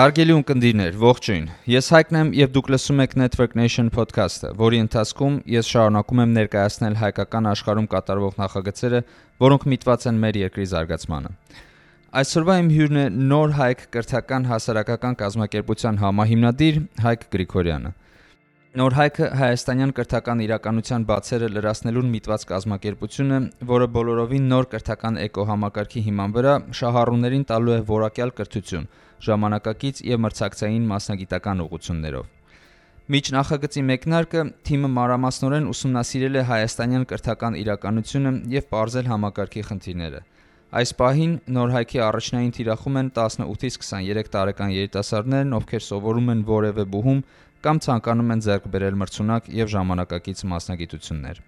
Հարգելի ունկնդիրներ, ողջույն։ Ես Հայկն եմ եւ դուք լսում եք Network Nation podcast-ը, որի ընթացքում ես շարունակում եմ ներկայացնել հայկական աշխարհում կատարվող նախագծերը, որոնք միտված են մեր երկրի զարգացմանը։ Այսօրվա իմ հյուրն է Նոր Հայկ կրթական հասարակական կազմակերպության համահիմնադիր Հայկ Գրիգորյանը։ Նոր հայքը հայաստանյան կրթական իրականության բացերը լրացնելուն միտված կազմակերպությունը, որը բոլորովին նոր կրթական էկոհամակարգի հիման վրա շահառուներին տալու է որակյալ կրթություն, ժամանակակից եւ մրցակցային մասնագիտական ուղղություններով։ Միջ նախագծի մեկնարկը թիմը մանրամասնորեն ուսումնասիրել է հայաստանյան կրթական իրականությունը եւ ողրզել համակարգի խնդիրները։ Այս պահին նոր հայքի առաջնային թիրախում են 18-ից 23 տարեկան երիտասարդներն, ովքեր սովորում են որևէ բուհում կամ ցանկանում են ձեռք բերել մրցունակ եւ ժամանակակից մասնագիտություններ։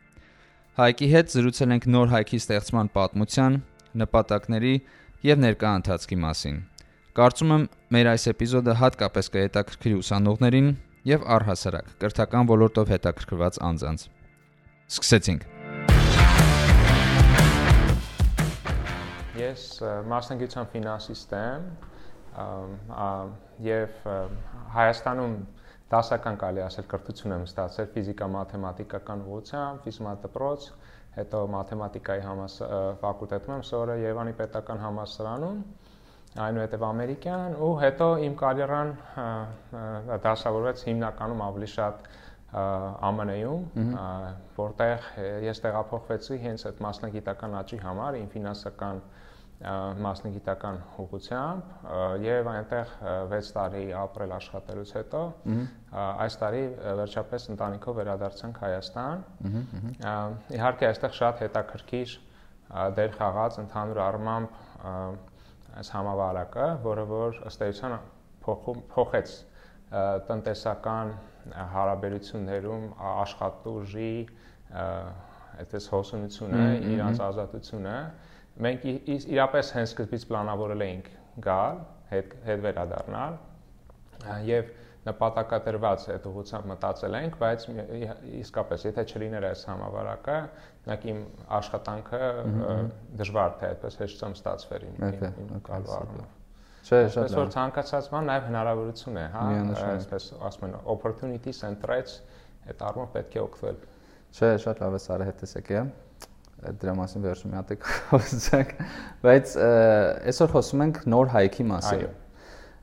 Հայկի հետ զրուցել ենք նոր հայքի ստեղծման պատմության, նպատակների եւ ներկա ընթացքի մասին։ Կարծում եմ մեր այս էպիզոդը հատկապես կհետաքրքրի ուսանողներին եւ առհասարակ կրթական ոլորտով հետաքրքրված անձանց։ Սկսեցինք։ Ես մասնագիտության ֆինանսիստ եմ եւ Հայաստանում դասական կարելի ասել կրթություն եմ ստացել ֆիզիկա-մաթեմատիկական ուղղությամբ, ֆիզմատ դպրոց, հետո մաթեմատիկայի համաս ֆակուլտետում եմ սովորել Երևանի պետական համալսարանում, այնուհետև ամերիկյան ու հետո իմ կարիերան դասավորվեց հիմնականում ավելի շատ ԱՄՆ-ում, որտեղ ես տեղափոխվեցի հենց այդ մասնագիտական աճի համար, իմ ֆինանսական մասնագիտական ուղղությամբ եւ այնտեղ 6 տարի ապրել աշխատելուց հետո այս տարի վերջապես ընտանիքով վերադարձանք Հայաստան։ Իհարկե այստեղ շատ հետաքրքիր դեր խաղաց ընդհանուր առմամբ այս համավարակը, որը որ ըստ էության փոխեց տնտեսական հարաբերություններում աշխատուժի այդպես հոսունությունը, իրանց ազատությունը, մենք իրապես հենց սկզբից պլանավորել էինք գալ, հետ հետ վերադառնալ եւ նպատակադրված այդ ուղղությամբ մտածել ենք, բայց իսկապես եթե չլիներ այս համավարակը, մենակ իմ աշխատանքը դժվար թե այդպես հեշտությամբ ստացվեր իմ կալվարը։ Չէ, շատ լավ։ Այսօր ցանկացած բան նաև հնարավորություն է, հա, այսպես ասում են opportunity center-ից այդ առումով պետք է օգտվել։ Չէ, շատ լավ է սարը հետս եկե դրա մասին վերջում մի հատ խոսենք, բայց այսօր խոսում ենք նոր հայքի մասին։ Այո։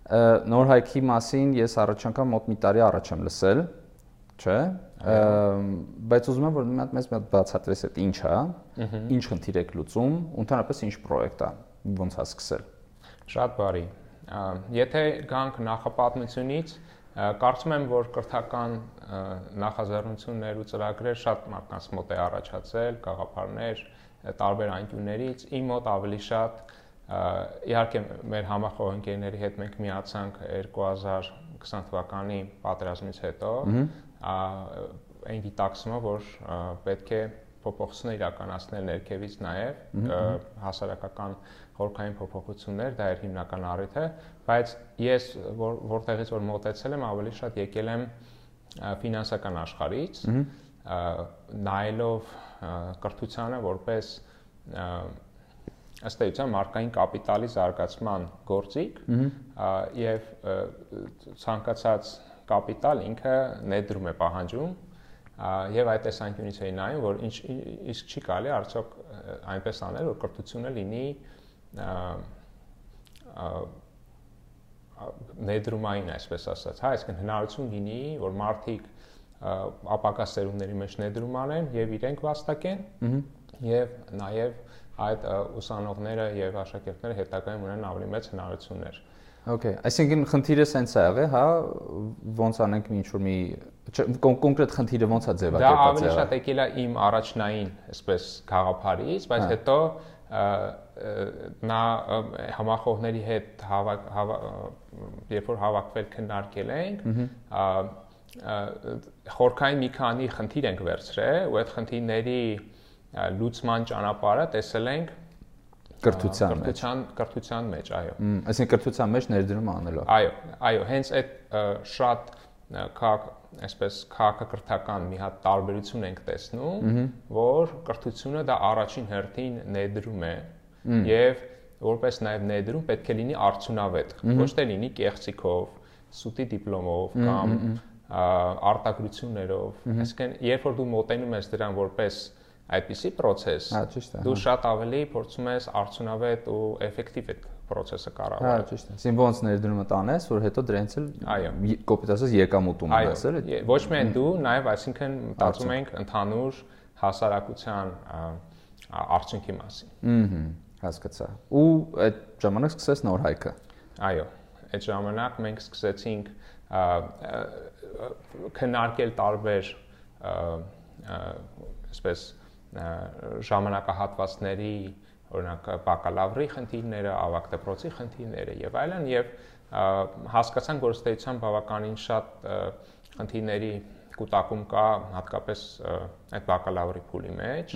Նոր հայքի մասին ես առաջ անգամ մոտ մի տարի առաջ եմ լսել, չէ՞։ Բայց ուզում եմ որ մի հատ մեզ մի հատ բացատրես այդ ինչ է, ինչ խնդիր եք լուծում, ընդհանրապես ինչ պրոյեկտ է, ոնց է սկսել։ Շատ բարի։ Եթե գանք նախապատմությունից, կարծում եմ որ կրթական նախաձեռնություններ ու ծրագրեր շատ մարդկանց մոտ է առաջացել, գաղափարներ տարբեր անկյուններից, իմ մոտ ավելի շատ իհարկե մեր համախոհ ընկերների հետ մենք միացանք 2020 թվականի պատերազմից հետո այն դիտակցումը, որ պետք է փոփոխություններ իրականացնել ներքևից նաև հասարակական խորքային փոփոխություններ, դա էր հիմնական առիթը, բայց ես որ որտեղից որ մոտեցել եմ, ավելի շատ եկել եմ ֆինանսական աշխարհից, նայելով կրթությանը որպես ըստ էության մարդկային կապիտալի զարգացման գործիք եւ ցանկացած կապիտալ ինքը ներդրում է պահանջում եւ այդ տեսանկյունից էի նայում որ ինչ իսկ չի կարելի արդյոք այնպես անել որ կրթությունը լինի ներդրումային, այսպես ասած, հա, այսինքն հնարություն լինի, որ մարդիկ ապակա սերունդների մեջ ներդրում անեն եւ իրենք վաստակեն եւ նաեւ այդ ուսանողները եւ աշակերտները հետագայում ունեն ավելի մեծ հնարություններ։ Okay, այսինքն խնդիրը սենց է եղել, հա, ոնց անենք ինչ որ մի կոնկրետ խնդիրը ոնց է ձևակերպված եղել։ Դա ավելի շատ եկել է իմ առաջնային, այսպես գաղափարից, բայց հա։ հետո նա համախոհների հետ հավաք երբ որ հավաքվել քննարկել ենք խորքային մի քանի խնդիր ենք վերցրել ու այդ խնդիրների լուծման ճանապարհը տեսել ենք կրթության կրթության կրթության մեջ, այո։ Այսինքն կրթության մեջ ներդրում անելով։ Այո, այո, հենց այդ շատ քաղաք այսպես քաղաքակրթական մի հատ տարբերություն ենք տեսնում, որ կրթությունը դա առաջին հերթին ներդրում է եւ որպես նաև ներդրում պետք է լինի արդյունավետ, ոչ թե լինի կեղծիքով, սուտի դիպլոմով կամ արտադրություններով։ Այսինքն, երբ որ դու մոտենում ես դրան որպես այդպիսի process, հա, ճիշտ է։ Դու շատ ավելի փորձում ես արդյունավետ ու էֆեկտիվ այդ process-ը կառավարել։ Հա, ճիշտ է։ Այսինքն ոնց ներդրումը տանես, որ հետո դրանց էլ Այո։ կոպիտ ասած եկամուտում ունես, էլի։ Ոչ միայն դու, նաև այսինքն մտածում ենք ընդհանուր հասարակության արդյունքի մասին։ Ահա, հասկացա։ Ու այդ ժամանակ սկսես նոր հայքը։ Այո, այդ ժամանակ մենք սկսեցինք քննարկել տարբեր այսպես ժամանակահատվածների օրինակ բակալավրի խնդիրները, ավագ դպրոցի խնդիրները եւ այլն եւ հասկացանք որ ստեյցիան բավականին շատ խնդիրների կուտակում կա հատկապես այդ բակալավրի փուլի մեջ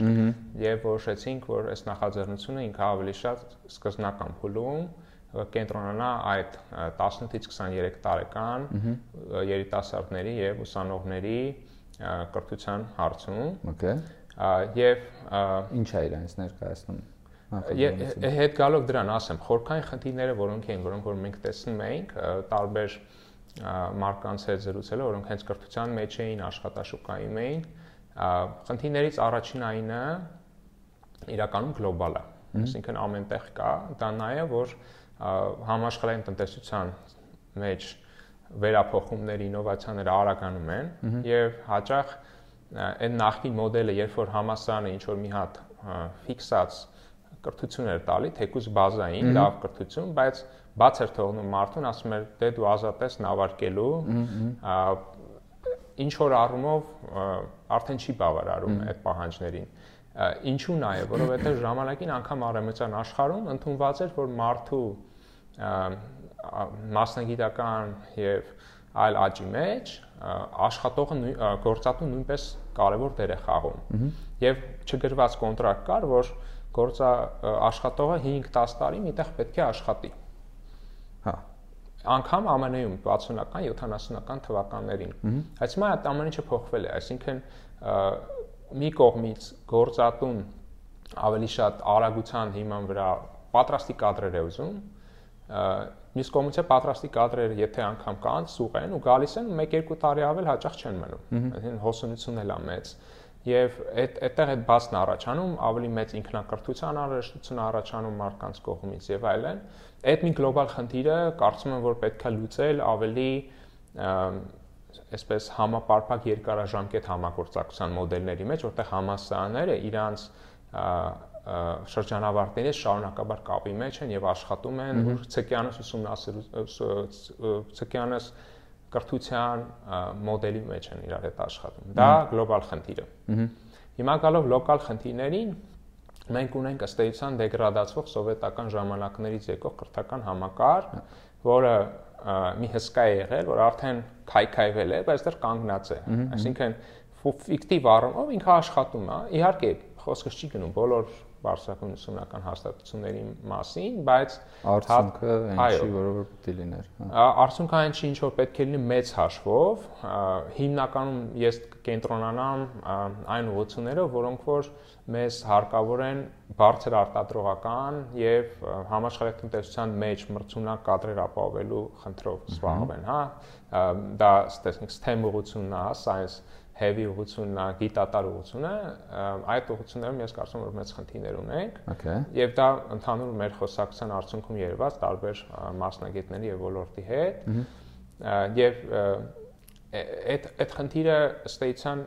եւ որոշեցինք որ այս նախաձեռնությունը ինքը ավելի շատ սկզբնական փուլում կենտրոնանա այդ 18-ից 23 տարեկան երիտասարդների եւ ուսանողների կրթության հարցում։ Okay եւ ինչ է իրանց ներկայացնում հետ գալով դրան ասեմ խորքային խնդիրները որոնք են որոնք որ մենք տեսնում էինք տարբեր մարկանց հետ զրուցելով որոնք հենց կրթության մեջ էին աշխատաշուկայում էին խնդիրներից առաջին այնը իրականում գլոբալ է այսինքն ամենտեղ կա դա նաեւ որ համաշխարհային տնտեսության մեջ վերափոխումներ, ինովացիաներ արագանում են եւ հաճախ այն նախկին մոդելը, երբ որ համասարանը ինչ որ մի հատ ֆիքսած կրթություն էր տալի, թեկուզ բազային, լավ կրթություն, բայց բաց էր թողնում մարդուն, ասում էր՝ «Դե դու ազատ ես նավարկելու»։ Ինչ որ առումով արդեն չի բավարարում այդ պահանջներին։ Ինչու նաև, որովհետև ժամանակին անգամ արեմության աշխարհում ընդունված էր, որ մարդու մասնագիտական եւ այլ աճի մեջ աշխատողը գործատու նույնպես կարևոր դեր է խաղում։ Եվ չգրված կոնտրակտ կար, որ գործա աշխատողը 5-10 տարի միտեղ պետք է աշխատի։ Հա անգամ ԱՄՆ-ում 60-ական, 70-ական թվականներին։ Այս հիմա այդ ամեն ինչը փոխվել է, այսինքն մի կողմից գործատուն ավելի շատ արագության հիման վրա պատրաստի կադրեր է ուզում, մյուս կողմից է պատրաստի կադրերը, եթե անգամ կան, սուղ են ու գալիս են 1-2 տարի ավել հաճախ չեն մնում։ Այսինքն հոսունությունն էլ է մեծ եւ այդ այդտեղ այդ բացն առաջանում ավելի մեծ ինքնակրթության անհրաժեշտություն առաջանում մարդկանց կողմից եւ այլն այդ մի գլոբալ խնդիրը կարծում եմ որ պետքա լուծել ավելի այսպես համապարփակ երկարաժամկետ համագործակցության մոդելների մեջ որտեղ համասարանները իրանց շրջանավարտների շարունակաբար կապի մեջ են եւ աշխատում են որ ցկյանս ուսումնասիրում ցկյանս կրթության մոդելի մեջ են իրար հետ աշխատում դա գլոբալ խնդիր է հիմա գալով լոկալ խնդիրներին մենք ունենք ըստ էության դեգրադացվող սովետական ժամանակներից եկող կրթական համակարգ որը մի հսկա է եղել որ արդեն քայքայվել է բայց դեռ կանգնած է այսինքն ֆիկտիվ առումով ինքը աշխատում է իհարկե խոսքը չի գնում բոլոր բարձրակուն ուսումնական հաստատությունների մասին, բայց արդյունքը ինչի որովհետեւ պետք է լիներ։ հա։ Արդյունքը այն չի ինչ որ պետք է լինի մեծ հաշվով, հիմնականում ես կենտրոնանամ այն ուղղություններով, որոնք որ մեզ հարկավոր են բարձր արտադրողական եւ համաշխարհային տնտեսության մեջ մրցունակ կադրեր ապահովելու խնդրով զբաղվեն, հա։ Դա տեսնենք STEM ուղղությունն է, science heavy ուղղությունն է, գիտատար ուղղությունը, այդ ուղղություններում ես կարծում եմ որ մեծ խնդիրներ ունենք։ Okay։ Եվ դա ընդհանուր մեր խոսակցության արդյունքում երված տարբեր մասնագետների եւ ոլորտի հետ։ Եվ այդ այդ խնդիրը էության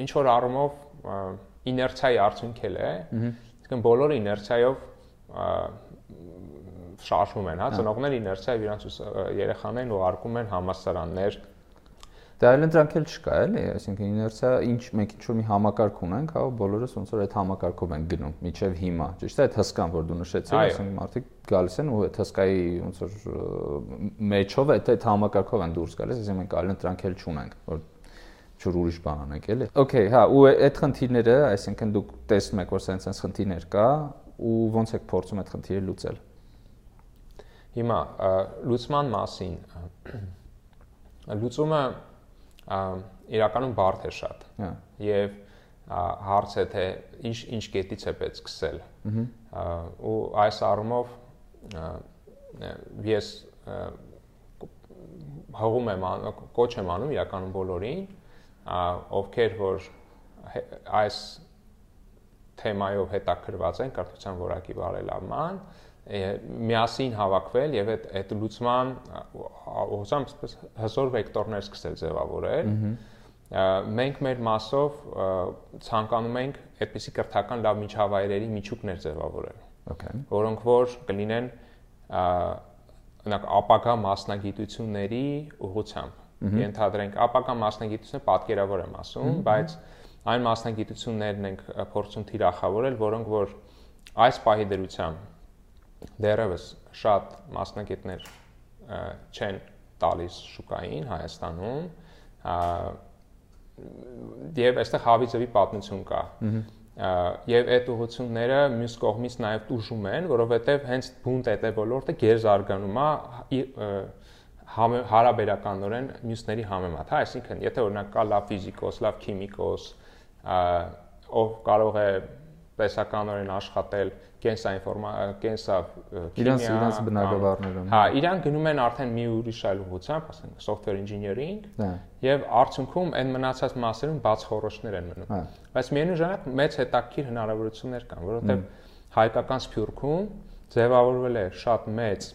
ինչ որ առումով իներցիայի արդյունքել է։ Իսկն բոլորը իներցիայով շարժվում են, հա, ծնողները իներցիայով իրանց երեխաներին ուղարկում են համասարաններ, Դա այլ դրանք էլ չկա, էլի, այսինքն իներցիա ինչ մենք ինչ որ մի համակարգ ունենք, հա, բոլորս ոնց որ այդ համակարգով են գնում, միջև հիմա։ Ճիշտ է, այդ հսկան, որ դու նշեցիր, այսինքն մարդիկ գալիս են ու այդ հսկայի ոնց որ մեջով այդ այդ համակարգով են դուրս գալիս, այսինքն մենք այլ դրանք էլ չունենք, որ չոր ուրիշ բան անենք, էլի։ Okay, հա, ու այդ խնդիրները, այսինքն դուք տեսնում եք, որ սենց-սենց խնդիրներ կա, ու ոնց եք փորձում այդ խնդիրը լուծել։ Հիմա լուծման մասին լուծումը իրականում բարդ է շատ։ Հա։ Եվ հարց է թե ինչ ինչ կետից է պետք սկսել։ ու այս առումով ես հողում եմ կոչ եմ անում իրականում բոլորին ովքեր որ այս թեմայով հետաքրված են կրթության որակի բարելավման միասին հավաքվել եւ այդ այդ լուծման ուղղությամբ այսպես հզոր վեկտորներ սկսել ձևավորել մենք մեր մասով ցանկանում ենք այդպիսի կրթական լավ միջավայրերի միջուկներ ձևավորել Okay. որոնք որ կլինեն օրինակ ապակա մասնագիտությունների ուղղությամբ ենթադրենք ապակա մասնագիտությունը պատկերավոր եմ ասում բայց այն մասնագիտություններն ենք փորձում թիրախավորել որոնք որ այս պահի դրությամբ դերևս շատ մասնագետներ չեն տալիս շուկային Հայաստանում եւ այստեղ հավի ձևի պատմություն կա եւ այդ ուղությունները մյուս կողմից նաեւ տուժում են, որովհետեւ հենց բունտ այդ է ոլորտը գեր զարգանում է հարաբերականորեն մյուսների համեմատ, հա, այսինքն եթե օրինակ կա լավ ֆիզիկոս, լավ քիմիկոս, ով կարող է տեսականորեն աշխատել կենսա ինֆորմա կենսա իրանց իրանց բնագավառներում։ Հա, իրան գնում են արդեն մի ուրիշ այլ ուղղությամբ, ասենք software engineering, Հա։ եւ արդյունքում այն մնացած մասերում բաց խորոշներ են մնում։ Հա։ Բայց միևնույն ժամանակ մեծ հետաքրքիր հնարավորություններ կան, որովհետեւ հայկական սփյուռքում ձևավորվել է շատ մեծ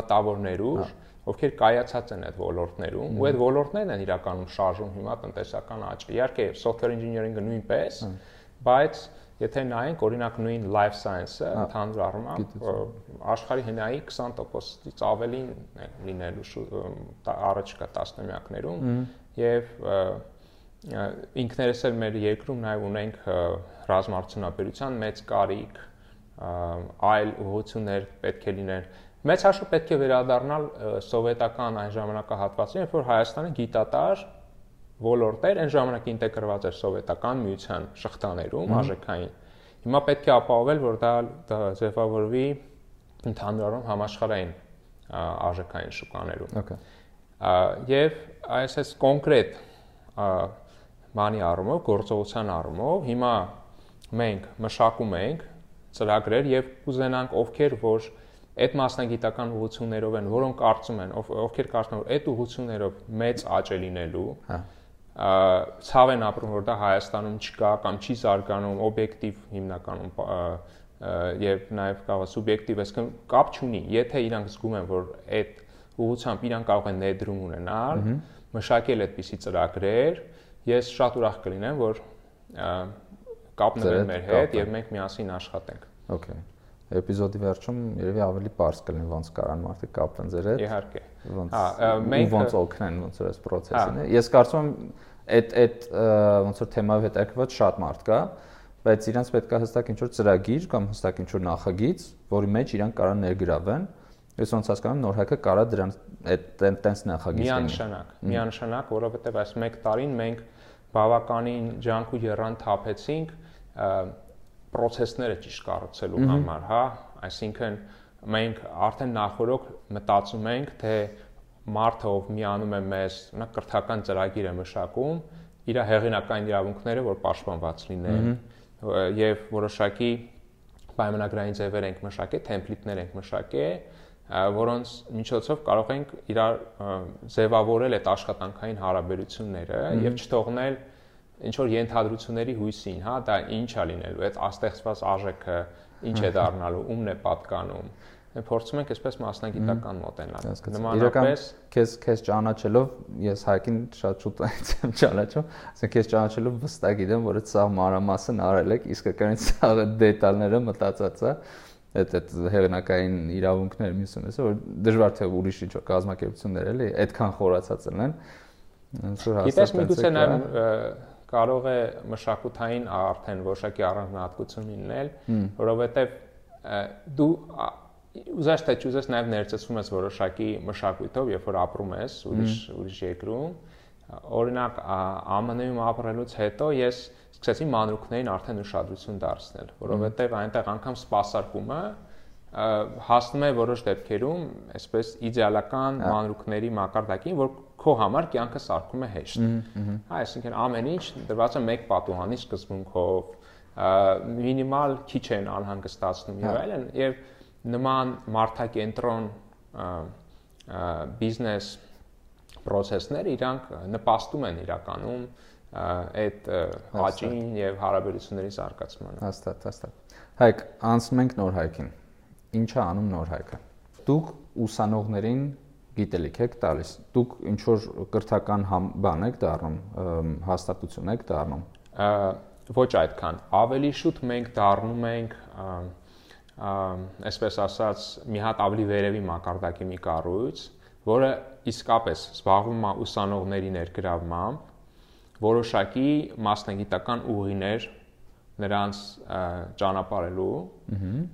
մտավորներուր, ովքեր կայացած են այդ ոլորտներում, ու այդ ոլորտներն են իրականում շարժում հիմա տնտեսական աճը։ Իհարկե, software engineering-ը նույնպես, բայց եթե նայենք օրինակ նույն life science-ը ընդհանուր առմամբ աշխարհի հնայի 20%-ից ավելին լինելու առաջկա տասնամյակներում եւ ինքներս էլ մեր երկրում նաեւ ունենք ռազմարտունաբերության մեծ կարիք այլ ուղղություններ պետք է լինեն մեծ հաշվը պետք է վերադառնալ սովետական այն ժամանակահատվածին երբ որ Հայաստանը գիտատար ոլորտեր այն ժամանակ ինտեգրված էր սովետական միության շղթաներում արժեքային։ Հիմա պետք է ապահովել, որ դա դա ձևավորվի ընդհանրորեն համաշխարհային արժեքային շուկաներում։ Okay։ Եվ այսպես կոնկրետ բանի առումով, գործողության առումով հիմա մենք մշակում ենք ծրագրեր եւ կուզենանք ովքեր որ այդ մասնագիտական ուղղություններով են, որոնք կարծում են, ովքեր կարծում են, որ այդ ուղղություններով մեծ աճ է լինելու, հա ցավ են ապրում որ դա Հայաստանում չկա կամ չի զարգանում օբյեկտիվ հիմնականում եւ նաեւ է սուբյեկտիվ, այսինքն կապ չունի։ Եթե իրանք զգում են, որ այդ ուղղությամբ իրանք կարող են ներդրում ունենալ, մշակել այդպիսի ծրագրեր, ես շատ ուրախ կլինեմ, որ կապնվեն մեր հետ եւ մենք միասին աշխատենք։ Okay էպիզոդի վերջում երևի ավելի པարզ կլինի ոնց կարան մարդիկ կապվեն ձեր հետ։ Իհարկե։ Ոնց մենք ոնց օգնեն ոնց որ այս process-ին։ Ես կարծում եմ այդ այդ ոնց որ թեմայով հետաքրքրված շատ մարդ կա, բայց իրանց պետք է հստակ ինչ-որ ծրագիր կամ հստակ ինչ-որ նախագիծ, որի մեջ իրանք կարան ներգրավեն։ Ես ոնց հասկանում նոր հակը կարա դրան այդ տենց նախագիծ լինի։ Միանշանակ, միանշանակ, որովհետև այս 1 տարին մենք բավականին ջանք ու երան թափեցինք process-ները ճիշտ կառուցելու համար, հա, այսինքն մենք արդեն նախորոք մտածում ենք, թե մարդը ով միանում է մեզ, նա կրթական ծրագիր է մշակում, իր հեղինակային իրավունքները որ պաշտպանված լինեն եւ որոշակի պայմանագրային ձևեր ենք մշակել, թեմպլեյթներ ենք մշակել, որոնց միջոցով կարող ենք իրար ձևավորել այդ աշխատանքային հարաբերությունները եւ չթողնել ինչ որ ենթադրությունների հույսին, հա, դա ինչ է լինելու, այդ աստեղծված արժեքը ինչ է դառնալու, ումն է պատկանում։ Մենք փորձում ենք այսպես մասնագիտական մոտենալ։ Նմանապես քեզ քեզ ճանաչելով ես հայկին շատ շուտ եմ ճանաչում, ասենք քեզ ճանաչելով վստահ գիտեմ, որ այդ սա մանրամասն արել եք, իսկականից սա դետալները մտածած է այդ այդ հեղինակային իրավունքները մյուսը մեսը որ դժվար թե ուրիշ ինչ կազմակերպություններ էլի այդքան խորացած լինեն ոնց որ հաստատ Գիտես միգուցե նաև կարող է մշակութային արդեն որոշակի առանձնահատկություն լինել, որովհետև դու ուզես թե չուզես նաև ներծծվում ես որոշակի մշակույթով, երբ որ ապրում ես ուրիշ ուրիշ երկրում, օրինակ ԱՄՆ-ում ապրելուց հետո ես սկսեցի մանրուքներին արդեն ուշադրություն դարձնել, որովհետև այնտեղ անգամ սպասարկումը հասնում է որոշ դեպքերում այսպես իդեալական մանրուքների մակարդակին, որ քո համար կյանքը սարքում է հեշտ։ Հա, այսինքն ամեն ինչ դրված է մեկ պատուհանի սկզբունքով, մինիմալ քիչ են անհանգստացնում եւ այլն եւ նման մարդակենտրոն բիզնես process-ներ իրանք նպաստում են իրականում այդ աճին եւ հարաբերությունների զարգացմանը։ Հաստատ, հաստատ։ Հայկ, անցնենք նոր հայքին։ Ինչ է անում նոր հայքը։ Դուք ուսանողներին գիտելիք եք տալիս։ Դուք ինչ որ կրթական բան եք դառնում, հաստատություն եք դառնում։ Ոչ այդքան։ Ավելի շուտ մենք դառնում ենք այսպես ասած մի հատ ավելի վերևի մակարդակի մի կառույց, որը իսկապես զբաղվում է ուսանողների ներգրավմամբ, որոշակի մասնագիտական ուղիներ նրանց ճանապարհելու,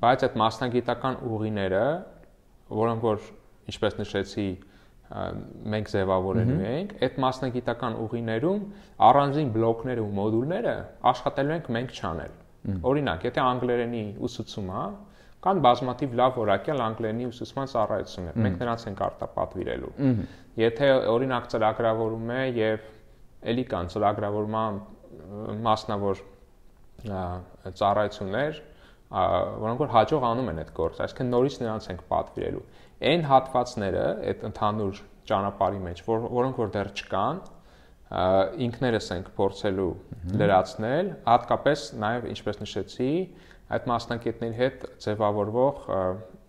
բայց այդ մասնագիտական ուղիները, որոնք որ ինչպես նշեցի, մենք ձևավորելու ենք, այդ մասնագիտական ուղիներում առանձին բլոկները ու մոդուլները աշխատելու ենք մենք չանել։ Օրինակ, եթե անգլերենի ուսուցում է, կան բազմաթիվ լավ որակյալ անգլերենի ուսուցման ծառայություններ։ Մենք նրանց ենք արտապատվիրելու։ Եթե օրինակ ծրագրավորում է եւ ելի կան ծրագրավորման մասնավոր ծառայություններ, որոնք որ հաջող անում են այդ գործը, այսինքն նորից նրանց ենք պատվիրելու։ Այն հատվածները այդ ընդհանուր ճանապարհի մեջ, որ, որոնք որ դեռ չկան, ինքներս ենք փորձելու լրացնել, հատկապես նաև ինչպես նշեցի, այդ մասնակիցների հետ ձևավորվող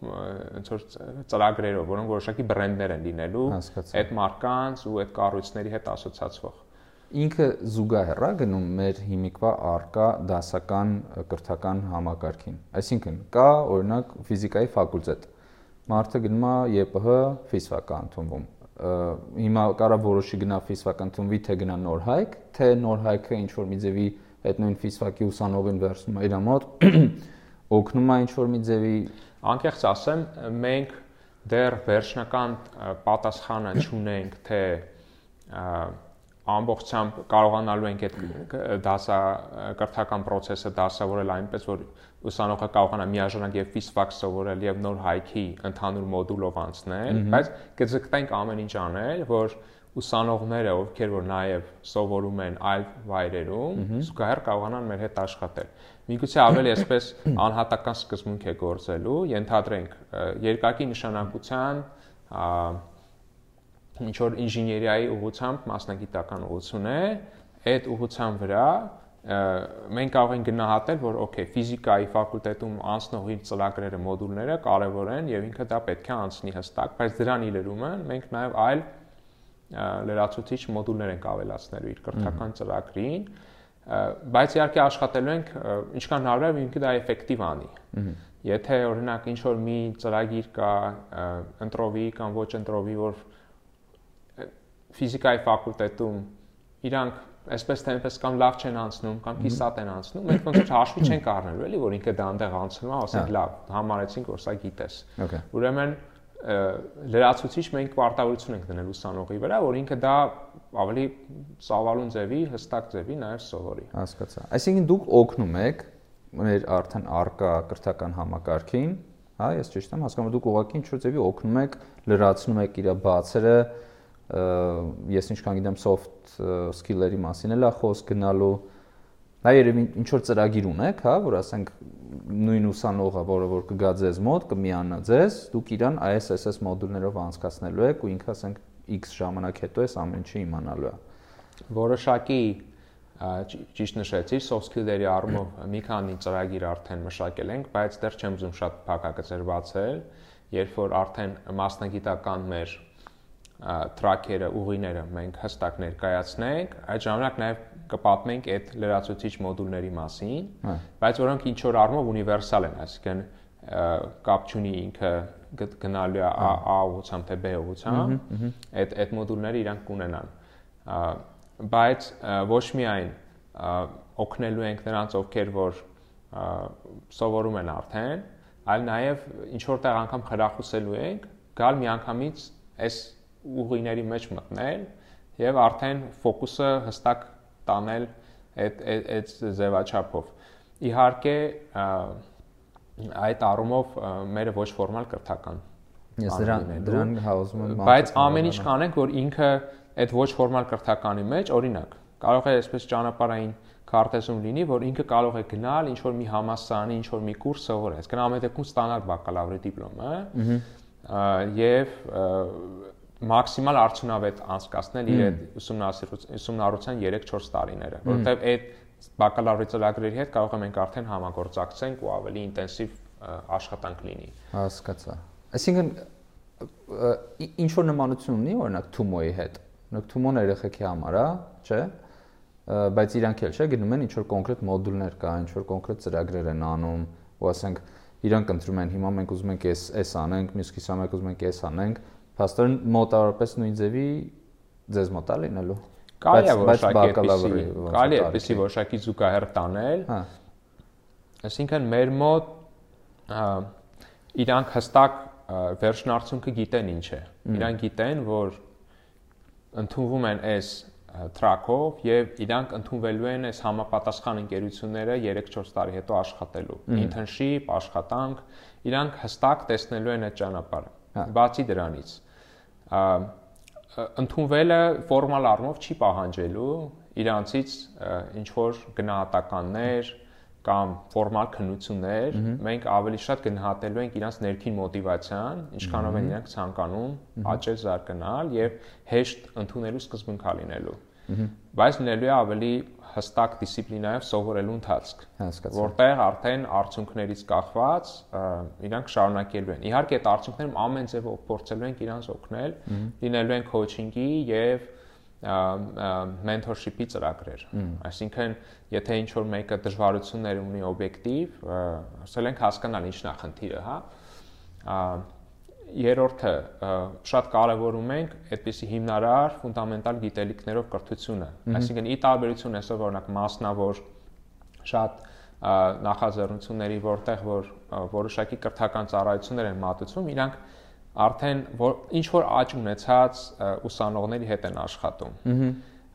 ոնց որ ծրագրերով, որոնք որոշակի բրենդներ են լինելու այդ մարկանց ու այդ կառույցների հետ ասոցացվող ինքը զուգահեռ է գնում մեր հիմիկվա արկա դասական կրթական համակարգին։ Այսինքն կա օրինակ ֆիզիկայի ֆակուլտետ։ Մարդը գնում է ԵՊՀ ֆիզիկա ընդունվում։ Հիմա կարա որոշի գնա ֆիզիկա ընդունվի, թե գնա նոր հայք, թե նոր հայքը ինչ որ մի ձևի այդ նույն ֆիզիկայի ուսանողին վերցնում է իր մոտ օգնում է ինչ որ մի ձևի անկեղծ ասեմ, մենք դեռ վերջնական պատասխանը չունենք, թե ամբողջությամբ կարողանալու ենք այդ դասա կրթական process-ը դասավորել այնպես, որ ուսանողը կարողանա միաժամանակ եւ ֆիզվակ սովորել եւ նոր հայքի ընդհանուր մոդուլով անցնել, բայց կձգտենք ամեն ինչ անել, որ ուսանողները, ովքեր որ նաև սովորում են այլ վայրերում, զուգահեռ կարողանան մեր հետ աշխատել։ Միգուցե ավելի այսպես անհատական սկզբունք է գործելու, ենթադրենք երկակի նշանակության ինչ որ ինժեներիայի ուղղությամբ մասնագիտական ուղղություն է, այդ ուղղության վրա մենք կարող ենք գնահատել, որ օքեյ, ֆիզիկայի ֆակուլտետում անցնողի ծրագրերը, մոդուլները կարևոր են եւ ինքը դա պետք է անցնի հստակ, բայց դրան իլերումը մենք նաեւ այլ լրացուցիչ մոդուլներ ենք ավելացնելու իր կրթական ծրագրին, բայց իհարկե աշխատելու ենք ինչքան հնարավոր է ինքը դա էֆեկտիվ անի։ Եթե օրինակ ինչ որ մի ծրագիր կա ընտրովի կամ ոչ ընտրովի, որ ֆիզիկայի ֆակուլտետում իրանք այսպես թե այնպես կամ լավ չեն անցնում կամ կիսատ են անցնում, մենք ոնց որ հաշվի չենք առնելու, էլի, որ ինքը դա այնտեղ անցնում է, ասենք լավ, համարեցինք, որ սա գիտես։ Ուրեմն լրացուցիչ մենք պարտավորություն ենք դնել ուսանողի վրա, որ ինքը դա ավելի ծավալուն ձևի, հստակ ձևի նաև սովորի։ Հասկացա։ Այսինքն դուք օգնում եք մեր արդեն արկա կրթական համակարգին, հա, ես ճիշտ եմ հասկանում, դուք ուղղակի ինչ-որ ձևի օգնում եք, լրացնում եք իր բացերը, ես ինչքան գիտեմ soft skill-երի մասին էլա խոսք գնալու Դա երևի ինչ որ ծրագիր ունեք, հա, որ ասենք նույն ուսանողը, որը որ կգա ձեզ մոտ, կմիանա ձեզ, դուք իրան ISSS մոդուլներով անցկացնելու եք ու ինքը ասենք X ժամանակ հետո էս ամեն ինչը իմանալու է։ Որոշակի ճիշտ նշեցի, soft skill-երի առումով մի քանի ծրագիր արդեն մշակել ենք, բայց դեռ չեմ ուզում շատ փակագծեր բացել, երբ որ արդեն մասնագիտական մեր տրաքերը, ուղիները մենք հստակ ներկայացնենք, այդ ժամանակ նաև կպատմենք այդ լրացուցիչ մոդուլների մասին, հա։ բայց որոնք ինչ որ առումով ունիվերսալ են, այսինքն կապ չունի ինքը գնալու է A A ուղղությամբ թե B ուղղությամբ, այդ այդ մոդուլները իրանք կունենան։ Բայց ոչ միայն օգնելու ենք նրանց, ովքեր որ սովորում են արդեն, այլ նաև ինչ որտեղ անգամ խրախուսելու ենք գալ միանգամից այս ուղիների մեջ մտնել եւ արդեն ֆոկուսը հստակ տանել այդ այդ ձևաչափով։ Իհարկե այդ առումով մերը ոչ ֆորմալ կրթական Ես դրան դրան հաուզում եմ բայց ամեն ինչ կանենք որ ինքը այդ ոչ ֆորմալ կրթականի մեջ օրինակ կարող է այսպես ճանապարհային քարտեզում լինի, որ ինքը կարող է գնալ ինչ որ մի համասարանի, ինչ որ մի կուրս սովորել։ Գնալ ամեն դեպքում ստանալ բակալավրի դիպլոմը, եւ մաքսիմալ արդյունավետ անցկացնել իր ուսումնառության 3-4 տարիները, որովհետեւ այդ բակալավրի ծրագրերի հետ կարող ենք արդեն համագործակցենք ու ավելի ինտենսիվ աշխատանք լինի։ Հասկացա։ Այսինքն ինչ որ նմանություն ունի օրինակ Թումոյի հետ։ Օրինակ Թումոն երեխեքի համար է, չէ՞ բայց իրանք էլ չէ գնում են ինչ որ կոնկրետ մոդուլներ կա, ինչ որ կոնկրետ ծրագրեր են անում, ու ասենք իրանք ընտրում են հիմա մենք ուզում ենք էս էս անենք, մյուս կիսա մենք ուզում ենք էս անենք, փաստորեն մոտավորապես նույն ձևի ձեզ մոտ է լինելու։ Կարելի է որոշակի այդպեսի, կարելի է այդպեսի որոշակի զուգահեռ տանել։ Հա։ Այսինքն մեր մոտ իրանք հստակ վերջնարդյունքը գիտեն ինչ է։ Իրանք գիտեն, որ ընդունվում են այս տրակով եւ իրանք ընդունվելու են այս համապատասխան ընկերությունները 3-4 տարի հետո աշխատելու։ Internship, աշխատանք, իրանք հստակ տեսնելու են այդ ճանապարհը։ հա։ Բացի դրանից, ընդունվելը ֆորմալ առումով չի պահանջելու իրանցից ինչ որ գնահատականներ կամ ֆորմալ քննություններ, մենք ավելի շատ գնահատելու ենք իրանց ներքին մոտիվացիան, ինչքանով են իրանք ցանկանում աճել, զարգանալ եւ հեշտ ընդունելու սկզբունքա լինելու բայց լինելու է ավելի հստակ դիսցիպլինայով սովորելու ընթացք, հասկացա, որտեղ արդեն արդյունքներից կախված իրանք շարունակելու են։ Իհարկե այդ արդյունքներում ամեն ձևով փորձելու ենք իրանց օգնել, լինելու են քոուչինգի եւ մենթորշիփի ծրագրեր։ Այսինքն, եթե ինչ որ մեկը դժվարություններ ունի օբյեկտիվ, ասել ենք հասկանալ ինչն է խնդիրը, հա երրորդը շատ կարևորում ենք այդպիսի հիմնարար ֆունդամենտալ գիտելիքներով կրթությունը այսինքն ի տարբերություն այսօր օրինակ մասնավոր շատ նախաձեռնությունների որտեղ որ որոշակի կրթական ծառայություններ են մատուցում իրանք արդեն որ ինչ որ աճ ունեցած ուսանողների հետ են աշխատում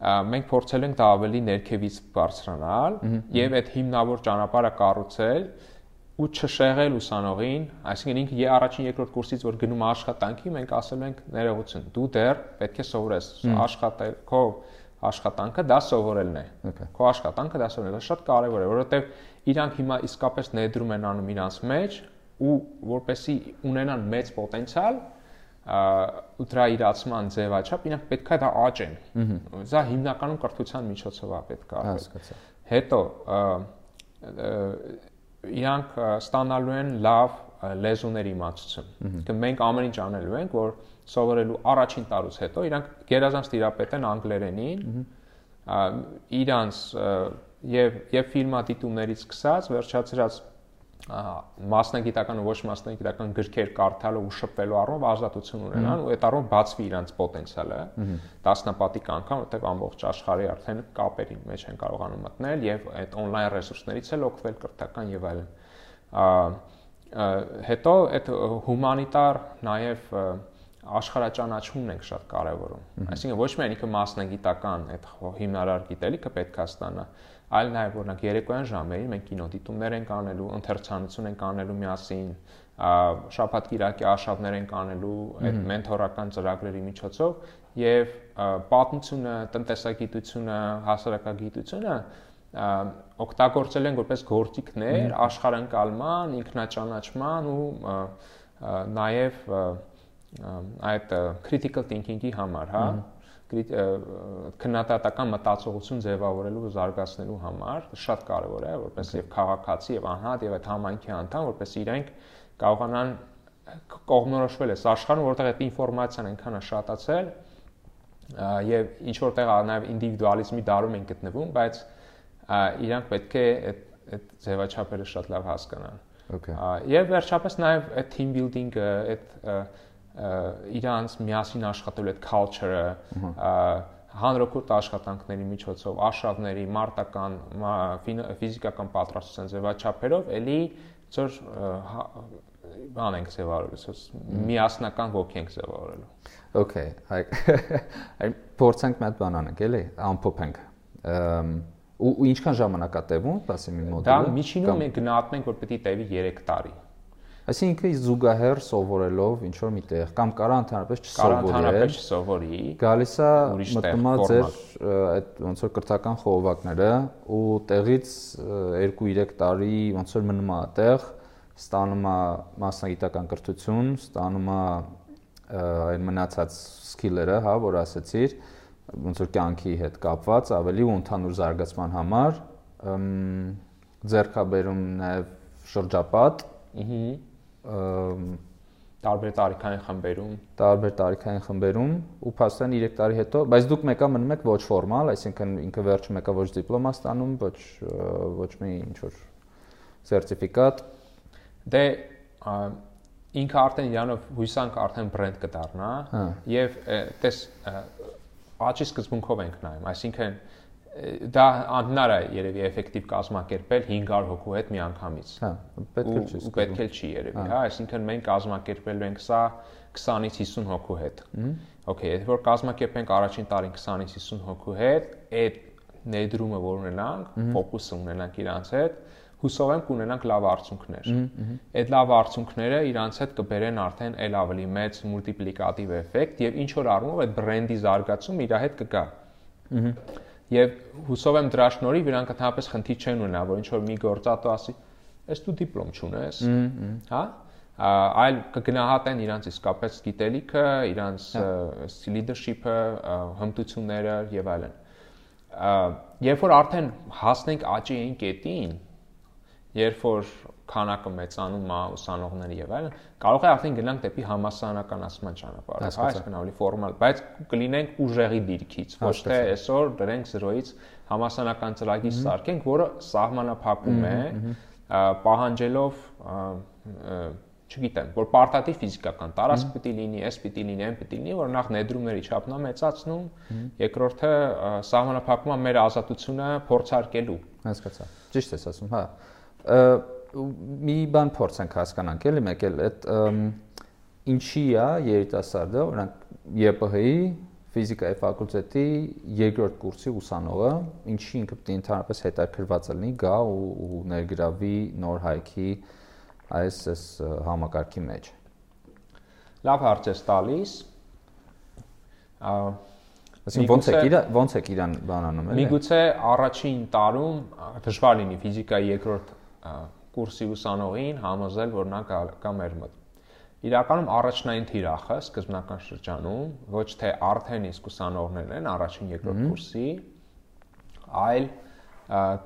մենք փորձել ենք դա ավելի ներքևից բարձրանալ եւ այդ հիմնավոր ճանապարհը կառուցել ու չշեղել ուսանողին, այսինքն ինքը ե առաջին երկրորդ կուրսից որ գնում աշխատանքի, մենք ասել ենք ներողություն, դու դեռ պետք է սովորես աշխատել, քո աշխատանքը դա սովորելն է։ Քո աշխատանքը դա սովորելն է, շատ կարևոր է, որովհետև իրանք հիմա իսկապես ներդրում են անում իրանց մեջ ու որպեսի ունենան մեծ պոտենցիալ ու դրա իրացման ձևաչափ իրանք պետքա դա աճեն։ Դա հիմնականում կրթության միջոցով է պետք է։ Հասկացա։ Հետո իրանք ստանալու են լավ լեզուների իմացություն։ Իսկ մենք ամեն ինչ անելու ենք, որ սովորելու առաջին տարուց հետո իրանք գերազանց տիրապետեն անգլերենին, իրանց եւ եւ ֆիլմադիտումներից սկսած վերջացրած մասնագիտական ու ոչ մասնագիտական գրքեր կարդալով ու շփվելու առումով ազատություն ունենան ու այդ առումով բացվի իրանց պոտենցիալը տասնապատիկ անգամ, որտեղ ամբողջ աշխարհի արդեն կապերի մեջ են կարողանում մտնել եւ այդ on-line ռեսուրսներից էլ օգտվել կրթական եւ այլն։ Հետո այդ հումանիտար նաեւ աշխարհաճանաչումն ենք շատ կարևորում։ Այսինքն ոչ միայն ինքը մասնագիտական այդ հիմնարար գիտելիքը պետք է ստանա, այլ նաև օրինակ երեկոյան ժամերին մենք կինոդիտումներ ենք անելու, ընթերցանություն ենք անելու միասին, շաբաթ կիրակի արշավներ ենք անելու այդ մենթորական ծրագրերի միջոցով եւ պատմությունը, տնտեսագիտությունը, հասարակագիտությունը օգտագործել են որպես գործիքներ աշխարհընկալման, ինքնաճանաչման ու նաև այդ critical thinking-ի համար, հա քննադատական մտածողություն ձևավորելու ու զարգացնելու համար շատ կարևոր է որպես եւ քաղաքացի եւ անհատ եւ այդ համայնքի անդամ որպես իրենք կարողանան կողմնորոշվել այս աշխարհում որտեղ այդ ինֆորմացիան այնքան է շատացել եւ ինչ որտեղ նաեւ ինդիվիդուալիզմի դարում են գտնվում բայց իրանք պետք է այդ այդ ձևաչափերը շատ լավ հասկանան Okay. Եվ վերջապես նաև այդ team building-ը, այդ իրանց միասին աշխատելու այդ culture-ը հանրօգուտ աշխատանքների միջոցով, արշավների, մարտական, ֆիզիկական պատրաստության ձևաչափերով էլի ծոր բան ենք ձևավորելու, միասնական ոգի ենք ձևավորելու։ Okay, այ փորձենք մի հատ բան անենք, էլի, ամփոփենք։ ու ու ինչքան ժամանակ է տևում, ասեմ մի մոդուլը։ Դա միջինում մենք գնահատում ենք, որ պետք է տևի 3 տարի։ Այսինքն զուգահեռ սովորելով ինչ որ միտեղ կամ կարա ընդհանրապես չսովորել։ Կարա ընդհանրապես չսովորի։ Գալիս է մտնում է ձեր այդ ոնց որ կրթական խողովակները ու տեղից 2-3 տարի ոնց որ մնում է այդտեղ, ստանում է մասնագիտական կրթություն, ստանում է այն մնացած սկիլերը, հա, որ ասացիր, ոնց որ կյանքի հետ կապված ավելի ու ընդհանուր զարգացման համար ձերքաբերում նաև շրջապատ, տարբեր տարիքային խմբերում, տարբեր տարիքային խմբերում ու փաստորեն 3 տարի հետո, բայց դուք մեկը մնում եք ոչ ֆորմալ, այսինքն ինքը վերջը մեկը ոչ դիպլոմա ստանում, ոչ ոչ մի ինչ որ սերտիֆիկատ։ Դե ինքը արդեն իրանով հույսանք արդեն բրենդ կդառնա հա։ եւ տես աճի սկզբունքով ենք նայում, այսինքն դա անհնար է երևի էֆեկտիվ կազմակերպել 500 հոգու հետ միանգամից։ Հա, պետք է չի։ պետք է չի երևի, հա, հա այսինքն մենք կազմակերպելու ենք սա 20-ից 50 հոգու հետ։ Okay, եթե որ կազմակերպենք առաջին տարին 20-ից 50 հոգու հետ, այդ ներդրումը որ ունենանք, ֆոկուսը ունենանք իրանց հետ, հուսով եմ կունենանք լավ արդյունքներ։ Այդ լավ արդյունքները իրանց հետ կբերեն արդեն ել ավելի մեծ մուլտիպլիկատիվ էֆեկտ եւ ինչ որ առումով այդ բրենդի զարգացում իր հետ կգա։ Եվ հուսով եմ դրա շնորհիվ իրանք ընդհանրապես խնդիր չեն ունենա, որ ինչ որ մի գործատու ասի, «Էս դու դիպլոմ չունես»։ Հա? այլ կգնահատեն իրանց իսկապես գիտելիքը, իրանց leadership-ը, հմտությունները եւ այլն։ Երբ որ արդեն հասնենք աճի այն կետին, երբ որ քանակը մեծանում է ուսանողների եւ այլն, կարող է արդեն գնանք դեպի համասանականացման ճանապարհը, հա, այսինքն ավելի ֆորմալ, բայց կլինենք ուժեղի դիրքից, ոչ թե այսօր դրենք 0-ից համասանական ծրագիր սարքենք, որը սահմանափակում է պահանջելով չգիտեմ, որ պարտադիր ֆիզիկական տարածք պիտի լինի, էս պիտի լինի, այն պիտի լինի, որ նախ ներդրումների չափն է մեծացնում, երկրորդը սահմանափակում է մեր ազատությունը փորձարկելու։ Հասկացա։ Ճիշտ ես ասում, հա մի բան փորձենք հասկանանք, էլի մեկ էլ այդ ինչի է երիտասարդը, օրինակ ԵՊՀ-ի ֆիզիկայի ֆակուլտետի երկրորդ կուրսի ուսանողը, ինչի ինքը պետք է ընդհանրապես հետաքրված լինի, գա ու, ու ներգրավի նոր հայքի այս այս համակարգի մեջ։ Լավ հարց ես տալիս։ Այսինքն ո՞նց է իր ո՞նց է իրան բանանում էլի։ Միգուցե առաջին տարում դժվար լինի ֆիզիկայի երկրորդ կուրսի ուսանողին համոզել, որ նա կա մեր մոտ։ Իրականում առաջնային թիրախը սկզբնական շրջանում ոչ թե արդեն իսկ ուսանողներն են առաջին երկրորդ կուրսի, այլ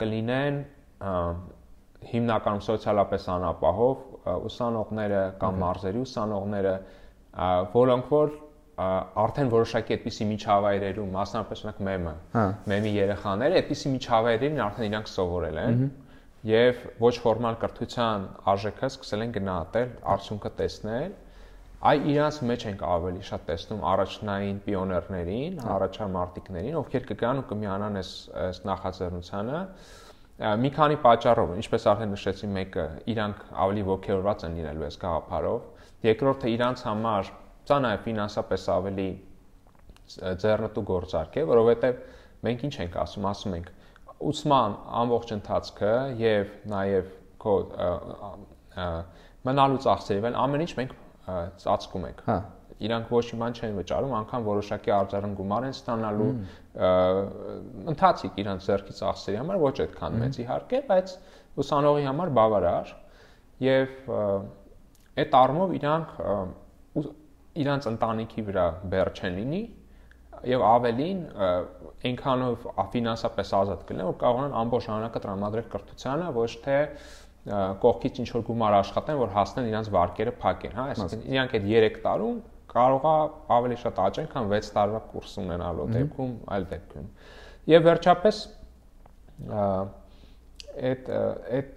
կլինեն հիմնականում սոցիալապես անապահով ուսանողները կամ մարզերի ուսանողները, որոնք որ արդեն որոշակի այդպիսի միջավայրերում, մասնավորապես օրինակ մեմը, հա։ մեմի երեխաները այդպիսի միջավայրերին արդեն իրանք սովորել են, եւ ոչ ֆորմալ կրթության արժեքը սկսել են գնահատել, արդյունքը տեսնել, այ իրանց մեջ ենք ավելի շատ տեսնում առաջնային պիոներներին, առաջամարտիկներին, ովքեր կգան ու կմիանան այս այս նախաձեռնությանը մի քանի պատճառով, ինչպես արդեն նշեցի, մեկը իրանք ավելի ողջորված են լինելու այս գաղափարով, երկրորդը իրանք համար սա նաև ֆինանսապես ավելի ձեռնտու գործարք է, որովհետև մենք ինչ ենք ասում, ասում ենք ուսման ամբողջ ընթացքը եւ նաեւ քո մնալու ծախսերը, ամեն ինչ մենք ծածկում ենք։ Հա իրանք ոչ մի բան չեն վճարում, անգամ որոշակի արձարուն գումար են ստանալու ընթացիկ իրանք ձեռքի ծախսերի համար ոչ այդքան մեծ իհարկե, բայց ուսանողի համար բավարար եւ այդ առումով իրանք իրանք ընտանիքի վրա բեր չեն լինի եւ ավելին այնքանով ֆինանսապես ազատ կլինեն, որ կարողանան ամբողջ ժամանակը տրամադրել կրթությանը, ոչ թե կողքից ինչ որ գումար աշխատեն, որ հասնեն իրենց վարկերը փակեն, հա, այսինքն իրանք այդ 3 տարում կարող է ավելի շատ աճեն, քան 6 տարվա կուրս ունենալու դեպքում, այլ դեպքում։ Եվ վերջապես այդ այդ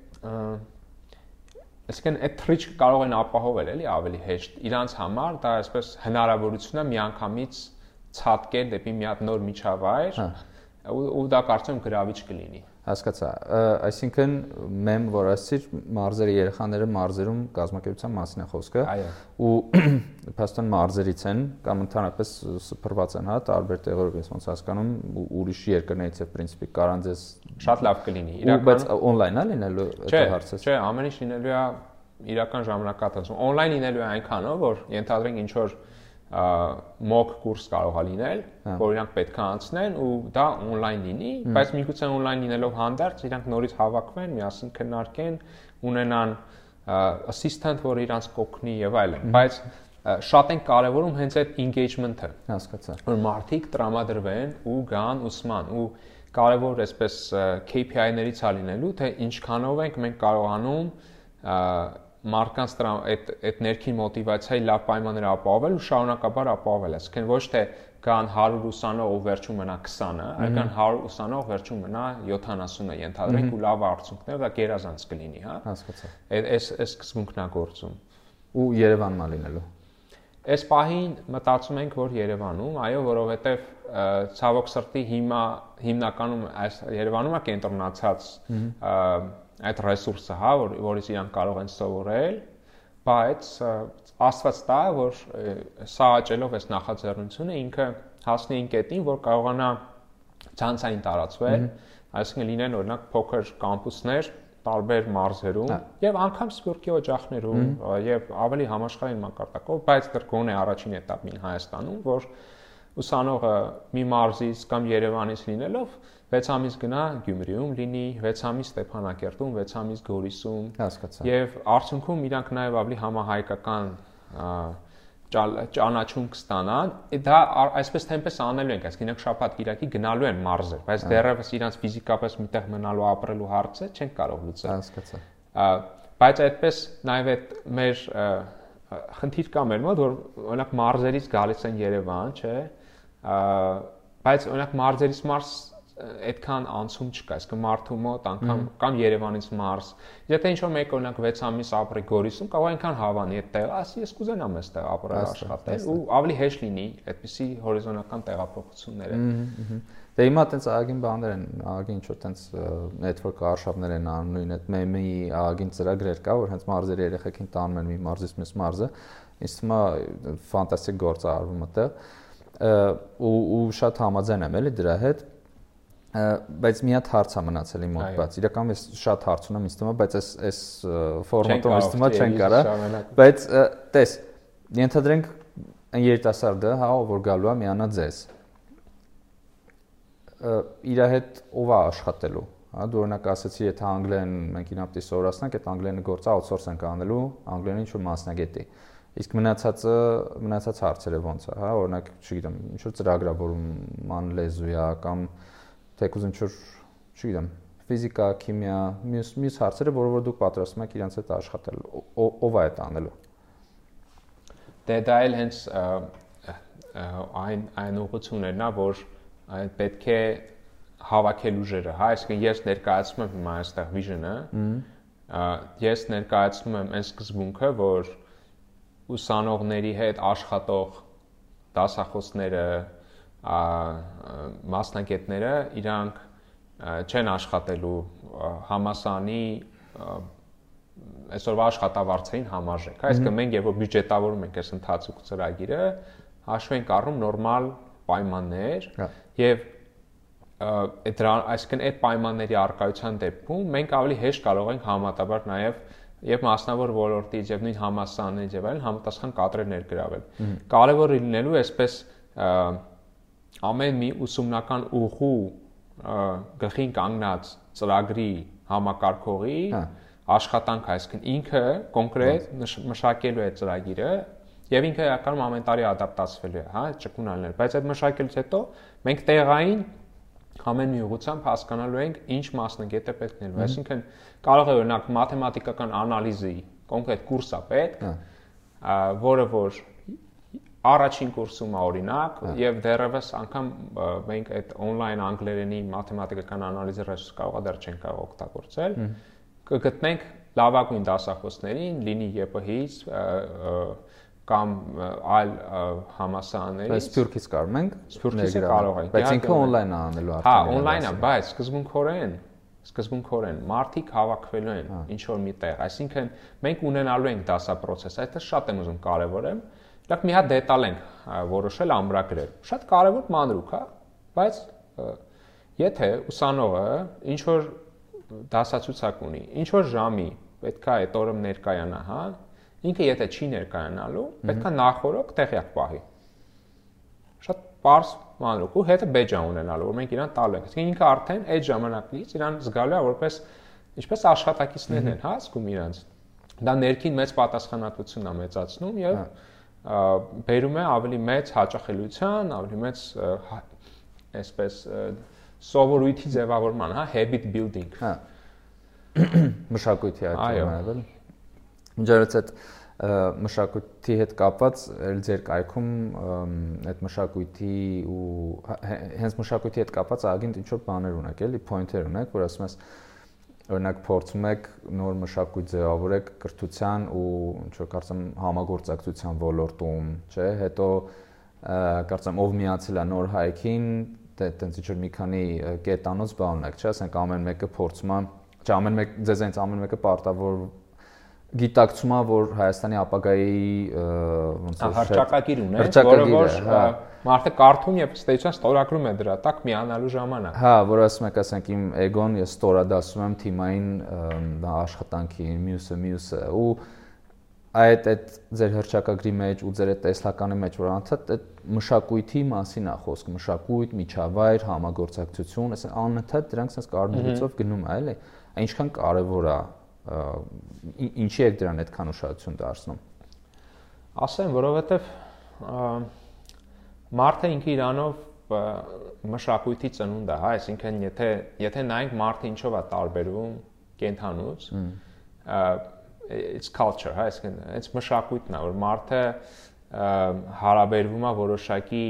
Այսինքն այդ թրիչը կարող են ապահովել էլի ավելի հեշտ։ Իրանց համար դա այսպես հնարավորություն է միանգամից ցածկել դեպի մի հատ նոր միջավայր հա։ ու, դա կարծում եմ գրավիչ կլինի հասկացա այսինքն մեմ որ ասցիր մարզերի երեխաները մարզերում կազմակերպության մասին է խոսքը ու փաստորեն մարզերից են կամ ընդհանրապես սփռված են հա տարբեր տեղերով ես ոնց հասկանում ուրիշ երկրներից է պրինցիպի կարան ձեզ շատ լավ կլինի իրականում բայց on-line է լինելու այդ հարցը չէ ամեն ինչ լինելու է իրական ժամանակահատվածում on-line լինելու է այնքանով, որ ենթադրենք ինչ որ մոկ կուրս կարող է լինել, հա։ որ իրանք պետք է անցնեն ու դա on-line լինի, բայց միգուցե on-line լինելով հանդերձ իրանք նորից հավաքվեն, միասին քննարկեն, ունենան assistant, որ իրանք կօգնի եւ այլն, բայց շատ են կարևորում հենց այդ engagement-ը։ Հասկացա։ Որ մարդիկ տրամադրվեն ու գան ուսման ու կարևոր այսպես KPI-ներից ա լինելու, թե ինչքանով ենք մենք կարողանում մարկանց այդ այդ ներքին մոտիվացիայի լավ պայմաններ ապահովել ու շարունակաբար ապահովել, այսինքն ոչ թե կան 100 ուսանող ու վերջում մնա 20-ը, այլ կան 100 ուսանող վերջում մնա 70-ը ենթադրենք ու լավ արդյունքներ, դա գերազանց կլինի, հա։ Հասկացա։ Այդ այս այս սկզբունքն է գործում։ Ու Երևանն է լինելու։ Այս պահին մտածում ենք, որ Երևանում, այո, որովհետև ցավոք սրտի հիմա հիմնականում այս Երևանում է կենտրոնացած այդ ռեսուրսը, հա, որ որից իրանք կարող են սովորել, բայց աստված տա, որ սա աճելով այս նախաձեռնությունը ինքը հասնի այն կետին, որ կարողանա ցանցային տարածվել, այսինքն լինեն օրինակ փոքր կամպուսներ տարբեր մարզերում հա։ եւ անգամ սպորտի օջախներում եւ ավելի համաշխարհային մակարդակով, բայց դրկոն է առաջին этаպին Հայաստանում, որ ուսանողը մի մարզից կամ Երևանից լինելով 6 ամիս գնա Գյումրիում լինի, 6 ամիս Ստեփանակերտում, 6 ամիս Գորիսում։ Հասկացա։ Եվ արդյունքում իրանք նաև ավելի համահայկական ճանաչում կստանան։ Դա այսպես թեմպես անելու ենք, այսինքն իրանք շաբաթ Կիրակի գնալու են մարզեր, բայց դեռևս իրանք ֆիզիկապես միտեղ մնալու ապրելու հարցը չեն կարող լուծել։ Հասկացա։ Բայց այդպես նաև այդ մեր խնդիր կա մեր մոտ, որ օրինակ մարզերից գալիս են Երևան, չէ՞ բայց օրինակ մարզերից մարզ այդքան անցում չկա, այսինքն մարդու մոտ անգամ կամ Երևանից մարզ։ Եթե ինչ որ մեկ օրինակ 6 ամիս ապրի Գորիսում, կարող այնքան հավանի այդ տեղը, ասի ես կուզենամ այստեղ ապրել, աշխատել ու ավելի հեշտ լինի այդպիսի հորիզոնական տեղափոխությունները։ Դե հիմա տենց ագին բաներ են, ագին ինչ որ տենց network արշավներ են անում, նույն այդ մեմի ագին ծրագրեր կա, որ հենց մարզերի երեխեքին տանում են մի մարզից մյուս մարզը։ թվում է ֆանտաստիկ գործ է արվում այդտեղ ու ու շատ համաձայն եմ էլի դրա հետ բայց մի հատ հարց է մնացել իմ մոտ բաց իրականում ես շատ հարց ունեմ ինձ թվում է բայց այս այս ֆորմատով ինձ թվում է չեն կարա բայց տես ենթադրենք երիտասարդը հա որ գալու է միանա ձեզ իր հետ ով է աշխատելու հա դու օրինակ ասացի եթե անգլեն մենք ինապտի սովորացնանք այդ անգլենը գործը outsource ենք անելու անգլենը ինչ որ մասնագետի Իսկ մնացածը մնացած հարցերը ո՞նց է, հա, օրինակ, չգիտեմ, ինչ որ ծրագրավորման լեզու է կամ թեկուզ ինչ որ, չգիտեմ, ֆիզիկա, քիմիա, մյուս մյուս հարցերը, որը որ դուք պատրաստում եք իրancs հետ աշխատել, ով է այդ անելու։ Դե դա էլ հենց այն այն ուղղություններն է, որ պետք է հավաքել ուժերը, հա, այսինքն ես ներկայացնում եմ հիմա այստեղ vision-ը, ես ներկայացնում եմ այն սկզբունքը, որ ուսանողների հետ աշխատող դասախոսները, մասնակիցները իրանք չեն աշխատելու համասանի այսօրվա աշխատավարձային համարժեք։ Այսինքն մենք երբ որ բյուջետավորում ենք այս ընթացիկ ծրագիրը, հաշվի ենք առնում նորմալ պայմաններ հա։ եւ այդ այսինքն այդ պայմանների արկայության դեպքում մենք ավելի հեշտ կարող ենք համատաբար նաեւ եւ մասնավոր ոլորտից եւ նույն համասաններից եւ այլն համապատասխան կադրեր ներգրավել։ Կարևոր լինելու է այսպես ամեն մի ուսումնական ուղու գլխին կանգնած ծրագրի համակարգողի հա։ աշխատանք, այսինքն ինքը կոնկրետ մշակելու է ծրագիրը եւ ինքը իրականում ամեն տարի ադապտացվելու է, հա, ճկունալներ, բայց այդ մշակելուց հետո մենք տեղային ամեն մի ուղությամբ հասկանալու ենք ինչ մասնագետ է պետք ներվի։ Այսինքն կարող է օրինակ մաթեմատիկական անալիզի կոնկրետ կուրս է պետք, հա։ որը որ առաջին կուրսում է օրինակ հա։ եւ դեռևս անգամ մենք այդ on-line անգլերենի մաթեմատիկական անալիզի ռեսուրս կարող է դեռ չենք կարող օգտագործել կգտնենք լավագույն դասախոսներին լինի ԵՊՀ-ից կամ այլ համասարաններից։ Բայց Սփյուռքից կարող ենք Սփյուռքից կարող ենք։ Բայց ինքը on-line է անելու արդեն։ Հա, on-line է, բայց սկզբունքորեն սկզբունքորեն մարդիկ հավաքվելու են հա։ ինչ որ միտեղ, այսինքն մենք ունենալու ենք դասապրոցես, այդտեղ շատ եմ ուզում կարևորեմ։ Դրանք մի հատ դետալ ենք որոշել ամրագրել։ Շատ կարևոր մանրուք, հա, բայց եթե ուսանողը ինչ որ դասացուցակ ունի, ինչ որ ժամի պետքա այդ օրը ներկայանա, հա։ Ինքը եթե չի ներկայանալու, պետքա նախորոք տեղյակ պահի։ Շատ པարս մանրուկ ու հետը բեջա ունենալու, որ մենք իրան տալու ենք։ Իսկ ինքը արդեն այդ ժամանակից իրան զգալու է որպես ինչպես աշխատակիցներն են, հա, զգում իրանց։ Դա ներքին մեծ պատասխանատվություն է մեծացնում եւ բերում է ավելի մեծ հաճախելիության, ավելի մեծ այսպես սովորույթի ձևավորման, հա, habit building։ Հա մշակույթի այդ այո Միջերից այդ մշակույթի հետ կապված էլ ձեր կայքում այդ մշակույթի ու հենց մշակույթի հետ կապված ագին ինչ որ բաներ ունեք, էլի pointer ունեք, որ ասում ես օրինակ փորձում եք նոր մշակույթ ձևավորեք կրթության ու ինչ որ կարծեմ համագործակցության ոլորտում, չէ՞, հետո կարծեմ ով միացել է նոր հայքին, դե տենց ինչ որ մի քանի կետանոց բան ունեք, չէ՞, ասենք ամեն մեկը փորձում է Չէ, ամեն մեկ ձեզ այնց ամեն մեկը պարտավոր գիտակցում է, որ Հայաստանի ապագայի ոնց է հրճակագիր ունեն, որը որ հա։ մարդը կարդում եւ ստեյջան ստորագրում է դրա տակ միանալու ժամանակ։ Հա, որ ասում եք, ասենք իմ էգոն ես ստորադասում եմ թիմային աշխատանքի, մյուսը մյուսը ու այդ այդ ձեր հրճակագրի մեջ ու ձեր այդ տեսլականի մեջ որ անդադ այդ մշակույթի մասին է խոսք, մշակույթ, միջավայր, համագործակցություն, այս անընդհատ դրանք sense կարողությունով գնում է, էլի այնքան կարևոր է ինչի է դրան այդքան ուշադրություն դարձնում ասեմ որովհետև մարդը ինքը իրանով մշակույթի ծնունդ է հա այսինքն եթե եթե նայենք մարդը ինչով է տարբերվում կենթանուց it's culture հա այսինքն it's մշակույթն է որ մարդը հարաբերվում է որոշակի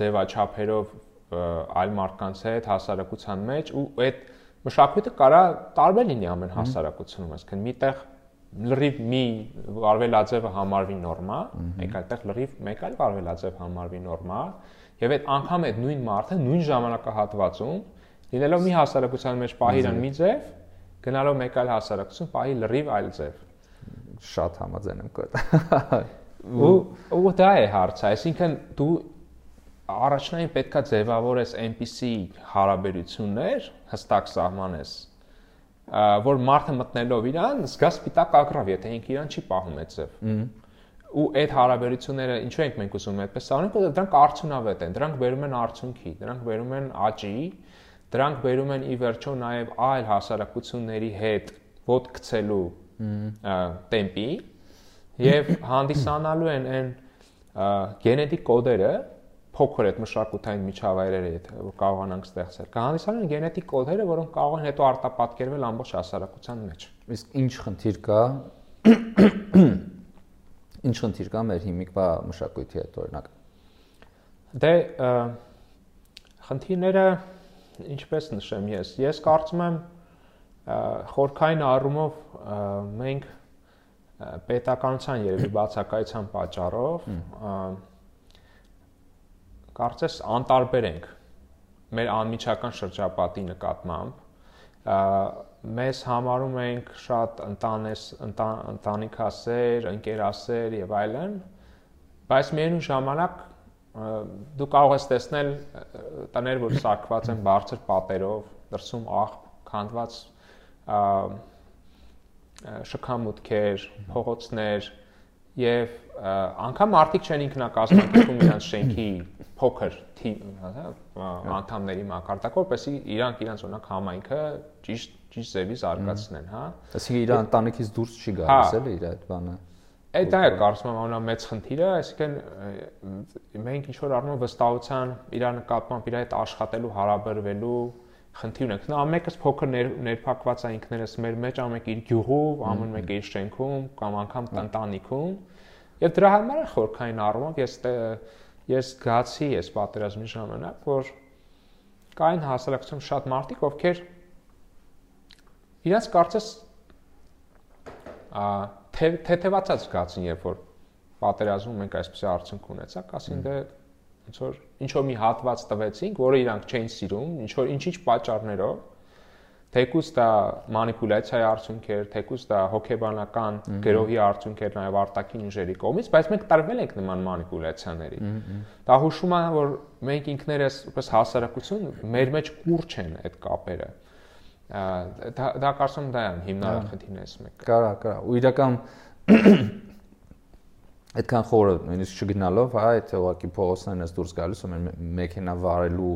ձևաչափերով այլ մարդկանց հետ հասարակության մեջ ու այդ մշակույթը կարա տարբեր լինի ամեն հասարակությունում, այսինքն միտեղ լրիվ մի արվելաձևը համարվի նորմա, մեկ այդտեղ լրիվ մեկ այլ արվելաձև համարվի նորմա, եւ այդ անգամ այդ նույն մարդը նույն ժամանակահատվածում լինելով մի հասարակության մեջ պահի իրան մի ձև, գնալով մեկ այլ հասարակություն պահի լրիվ այլ ձև։ Շատ համաձայն եմ կոդ։ Ու ու դա է հարցը, այսինքն դու առաջնային պետքա ձևավորես այնպիսի հարաբերություններ, հստակ սահմանես, որ մարդը մտնելով իրան զգա սպիտակ ակրավ, եթե ինքը իրան չի պահում այդ ձև։ Ու այդ հարաբերությունները ինչու ենք մենք ուզում այդպես անենք, որ դրանք արդյունավետ են, դրանք բերում են արդյունքի, դրանք բերում են աճի, դրանք բերում են ի վերջո նաև այլ հասարակությունների հետ ոտ գցելու տեմպի եւ հանդիսանալու են այն գենետիկ կոդերը, փոքր այդ մշակութային միջավայրերը, եթե որ կարողանանք ստեղծել։ Կհանդիսանան գենետիկ կոդերը, որոնք կարող են հետո արտապատկերվել ամբողջ հասարակության մեջ։ Իսկ ինչ խնդիր կա ինչ խնդիր կա մեր հիմիկվա մշակույթի հետ օրինակ։ Դե խնդիրները ինչպես նշեմ ես, ես կարծում եմ խորքային առումով մենք պետականության երևի բացակայության պատճառով կարծես անտարբեր ենք մեր անմիջական շրջապատի նկատմամբ մեզ համարում ենք շատ ընտանես ընտանիքասեր, ընկերասեր եւ այլն, բայց միևնույն ժամանակ դու կարող ես տեսնել տներ, որ սակված են բարձր պատերով, դրսում աղբ, քանդված շքամուտքեր, փողոցներ եւ անգամ մարդիկ չեն ինքնակազմակերպում իրենց շենքի փոքր հա, անդամների մակարդակով, որպեսզի իրանք իրանք օրինակ համայնքը ճիշտ ճիշտ ձևի զարգացնեն, հա։ Այսինքն իր ընտանիքից դուրս չի գալիս հա։ էլի իր այդ բանը։ Այդ դա է կարծում եմ ամենամեծ խնդիրը, այսինքն մենք ինչ որ առնում վստահության իր նկատմամբ իր հետ աշխատելու հարաբերվելու խնդիր ունենք։ Նա ամենքս փոքր ներ, ներփակված է ինքներս մեր մեջ, ամենք իր գյուղում, ամեն մեկը իր շենքում կամ անգամ տնտանիքում։ Եվ դրա համար է խորքային առումով ես ես զգացի այս պատերազմի ժամանակ, որ կային հասարակություն շատ մարդիկ, ովքեր իրաց կարծես ա թեթևացած զգացին, երբ որ պատերազմում մենք այսպեսի արդյունք ունեցանք, ասին դե ոնց որ ինչ որ մի հատված տվեցինք, որը իրանք չէին սիրում, ինչ որ ինչ-ինչ պատճառներով Թեկուս դա մանիպուլյացիայի արդյունք էր, թեկուս դա հոգեբանական գրոհի արդյունք էր նաև արտաքին ուժերի կողմից, բայց մենք տարվել ենք նման մանիպուլյացիաների։ Դա հուշում է, որ մենք ինքներս որպես հասարակություն մեր մեջ կուր չեն այդ կապերը։ դա դա կարծում դա է հիմնարար խնդիրներից մեկը։ Կարա, կարա։ Ու իրական այդքան խորը նույնիսկ չգնալով, հա, այդ ուղակի փողոցներն էս դուրս գալիս ու մեքենա վարելու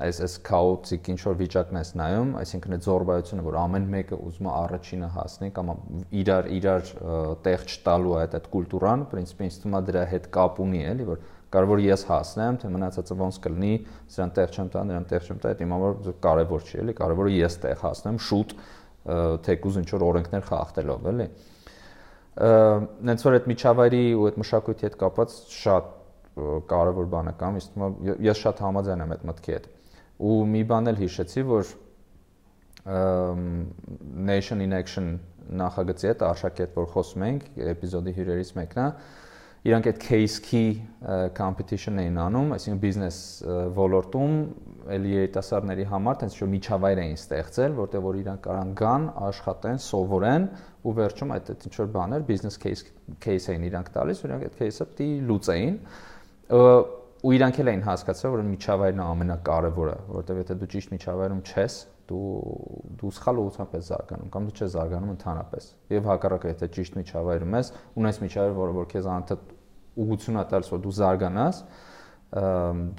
այս այս քաոտիկ ինչ որ վիճակն ես նայում, այսինքն այդ զորբայությունը, որ ամեն մեկը ուզում է առաջինը հասնի կամ իրար իրար տեղ չտալու այդ այդ կուլտուրան, պրինցիպի ինձ թվում է դրա հետ կապ ունի, էլի, որ կարող որ ես հասնեմ, թե մնացածը ոնց կլինի, սրան տեղ չեմ տա, նրան տեղ չեմ տա, այդ իմ համար կարևոր չի, էլի, կարևորը ես տեղ հասնեմ շուտ, թեկուզ ինչ որ օրենքներ խախտելով, էլի նենց որ այդ միջավայրի ու այդ մշակույթի հետ կապված շատ կարևոր բան է կամ իսկ ես շատ համաձայն եմ այդ մտքի հետ ու մի բան էլ հիշեցի որ Nation in Action նախագծի հետ արշակետ որ խոսում ենք էպիզոդի հյուրերից մեկն է իրանք այդ case key competition էին անում, այսինքն բիզնես ոլորտում էլի երիտասարդների համար տենց որ միջավայր էին ստեղծել, որտեղ որ իրանք կարան գան, աշխատեն, սովորեն ու վերջում այդ ինչ որ բաներ բիզնես case case էին իրանք տալիս, իրանք այդ case-ը պիտի լուծեին ու իրանք էլ էին հասկացել, որ միջավայրն է ամենակարևորը, որտեղ եթե դու ճիշտ միջավայրում չես, դու դու սխալ ուղղությամբ ես զարգանում կամ դու չես զարգանում ընդհանրապես։ Եվ հակառակը, եթե ճիշտ միջավայրում ես, ունես միջավայր, որը որ քեզ անընդհատ ուղղություն է տալիս, որ դու զարգանաս,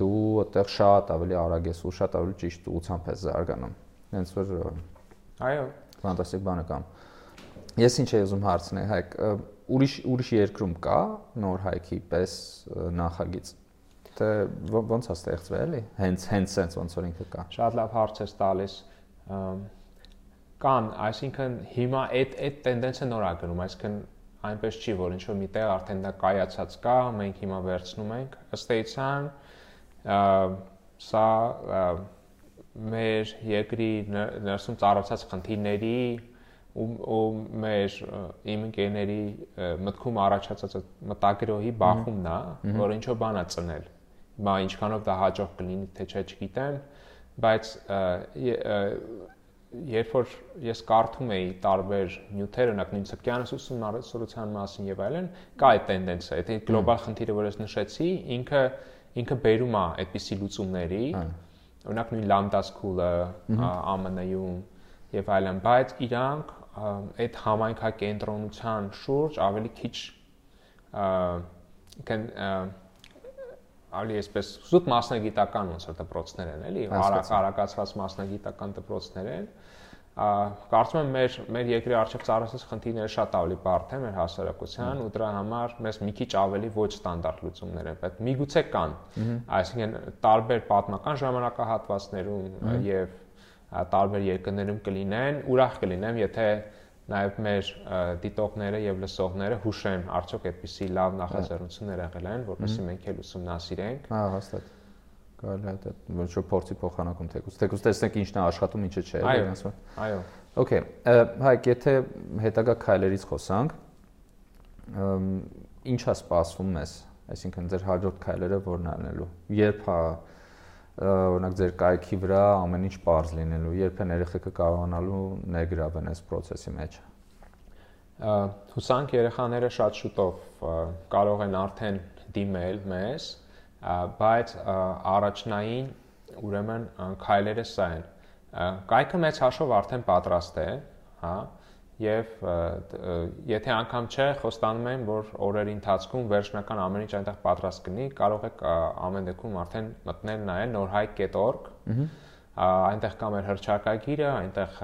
դու այդտեղ շատ ավելի արագ ես ու շատ ավելի ճիշտ ուղղությամբ ես զարգանում։ Հենց որ այո, ֆանտաստիկ բան է կամ։ Ես ինչ եմ ուզում հարցնել, հայք, ուրիշ ուրիշ երկրում կա նոր հայքի պես նախագիծ թե ոնց է ստեղծվել էլի հենց հենց sense ոնց որ ինքը կա շատ լավ հարց ես տալիս կան, այսինքն հիմա այդ այդ տենդենսը նոր է գնում, այսինքն այնպես չի, որ ինչ որ միտեղ արդեն դա կայացած կա, մենք հիմա վերցնում ենք ըստ էության սա մեր երկրի ներսում ծառացած խնդիրների ու ու մեր իմ ընկերների մտքում առաջացած մտագրոհի բախումն է, որ ինչ որ բան է ծնել։ Հիմա ինչքանով դա հաջող կլինի, թե չէ չգիտեմ, բայց երբ որ ես կարդում էի տարբեր նյութեր, օրինակ նույն ցկյանս ուսումնասիրության մասին եւ այլն, կա այդ տենդենսը, այդ գլոբալ խնդիրը, որ ես նշեցի, ինքը ինքը բերում է այդպիսի լուծումների, օրինակ նույն lambda school-ը ԱՄՆ-ում եւ այլն, բայց իրանք այդ համայնքակենտրոնության շուրջ ավելի քիչ կան ավելի այսպես զուտ մասնագիտական ոնց որ դպրոցներ են, էլի, արագ արագացված մասնագիտական դպրոցներ են, կարծում եմ մեր մեր երկրի արժեք ծառայած խնդիրները շատ ավելի բարդ են մեր հասարակության ու դրա համար մեզ մի քիչ ավելի ոչ ստանդարտ լուծումներ են պետք։ Միգուցե կան, այսինքն տարբեր պատմական ժամանակահատվածներում եւ տարբեր երկրներում կլինեն, ուրախ կլինեմ, եթե նաև մեր դիտողները եւ լսողները հուշեն արդյոք այդպիսի լավ նախաձեռնություններ եղել են, որովհետեւ մենք էլ ուսումնասիրենք։ Հա, հաստատ կարելի է դա ոչ որ փորձի փոխանակում թեկուս թեկուս տեսնենք ինչն է աշխատում ինչը չէ այո ասում այո okay հայք եթե հետագա քայլերից խոսանք ինչ է սպասվում մեզ այսինքն ձեր հաջորդ քայլերը որն անելու երբ հա օրինակ ձեր կայքի վրա ամեն ինչ པարզ լինելու երբ են երեխեքը կարողանալու ներգրավեն այս process-ի մեջ հուսանք երեխաները շատ շուտով կարող են արդեն դիմել մեզ բայց առաջնային ուրեմն քայլերը սա են կայքը մեծ հաշվով արդեն պատրաստ է հա եւ եթե անգամ չէ, խոստանում են, որ օրերի ընթացքում վերջնական ամեն ինչ այնտեղ պատրաստ կլինի, կարող եք ամեն դեպքում արդեն մտնել նայել norhike.org։ Այնտեղ կա մեր հրճակագիրը, այնտեղ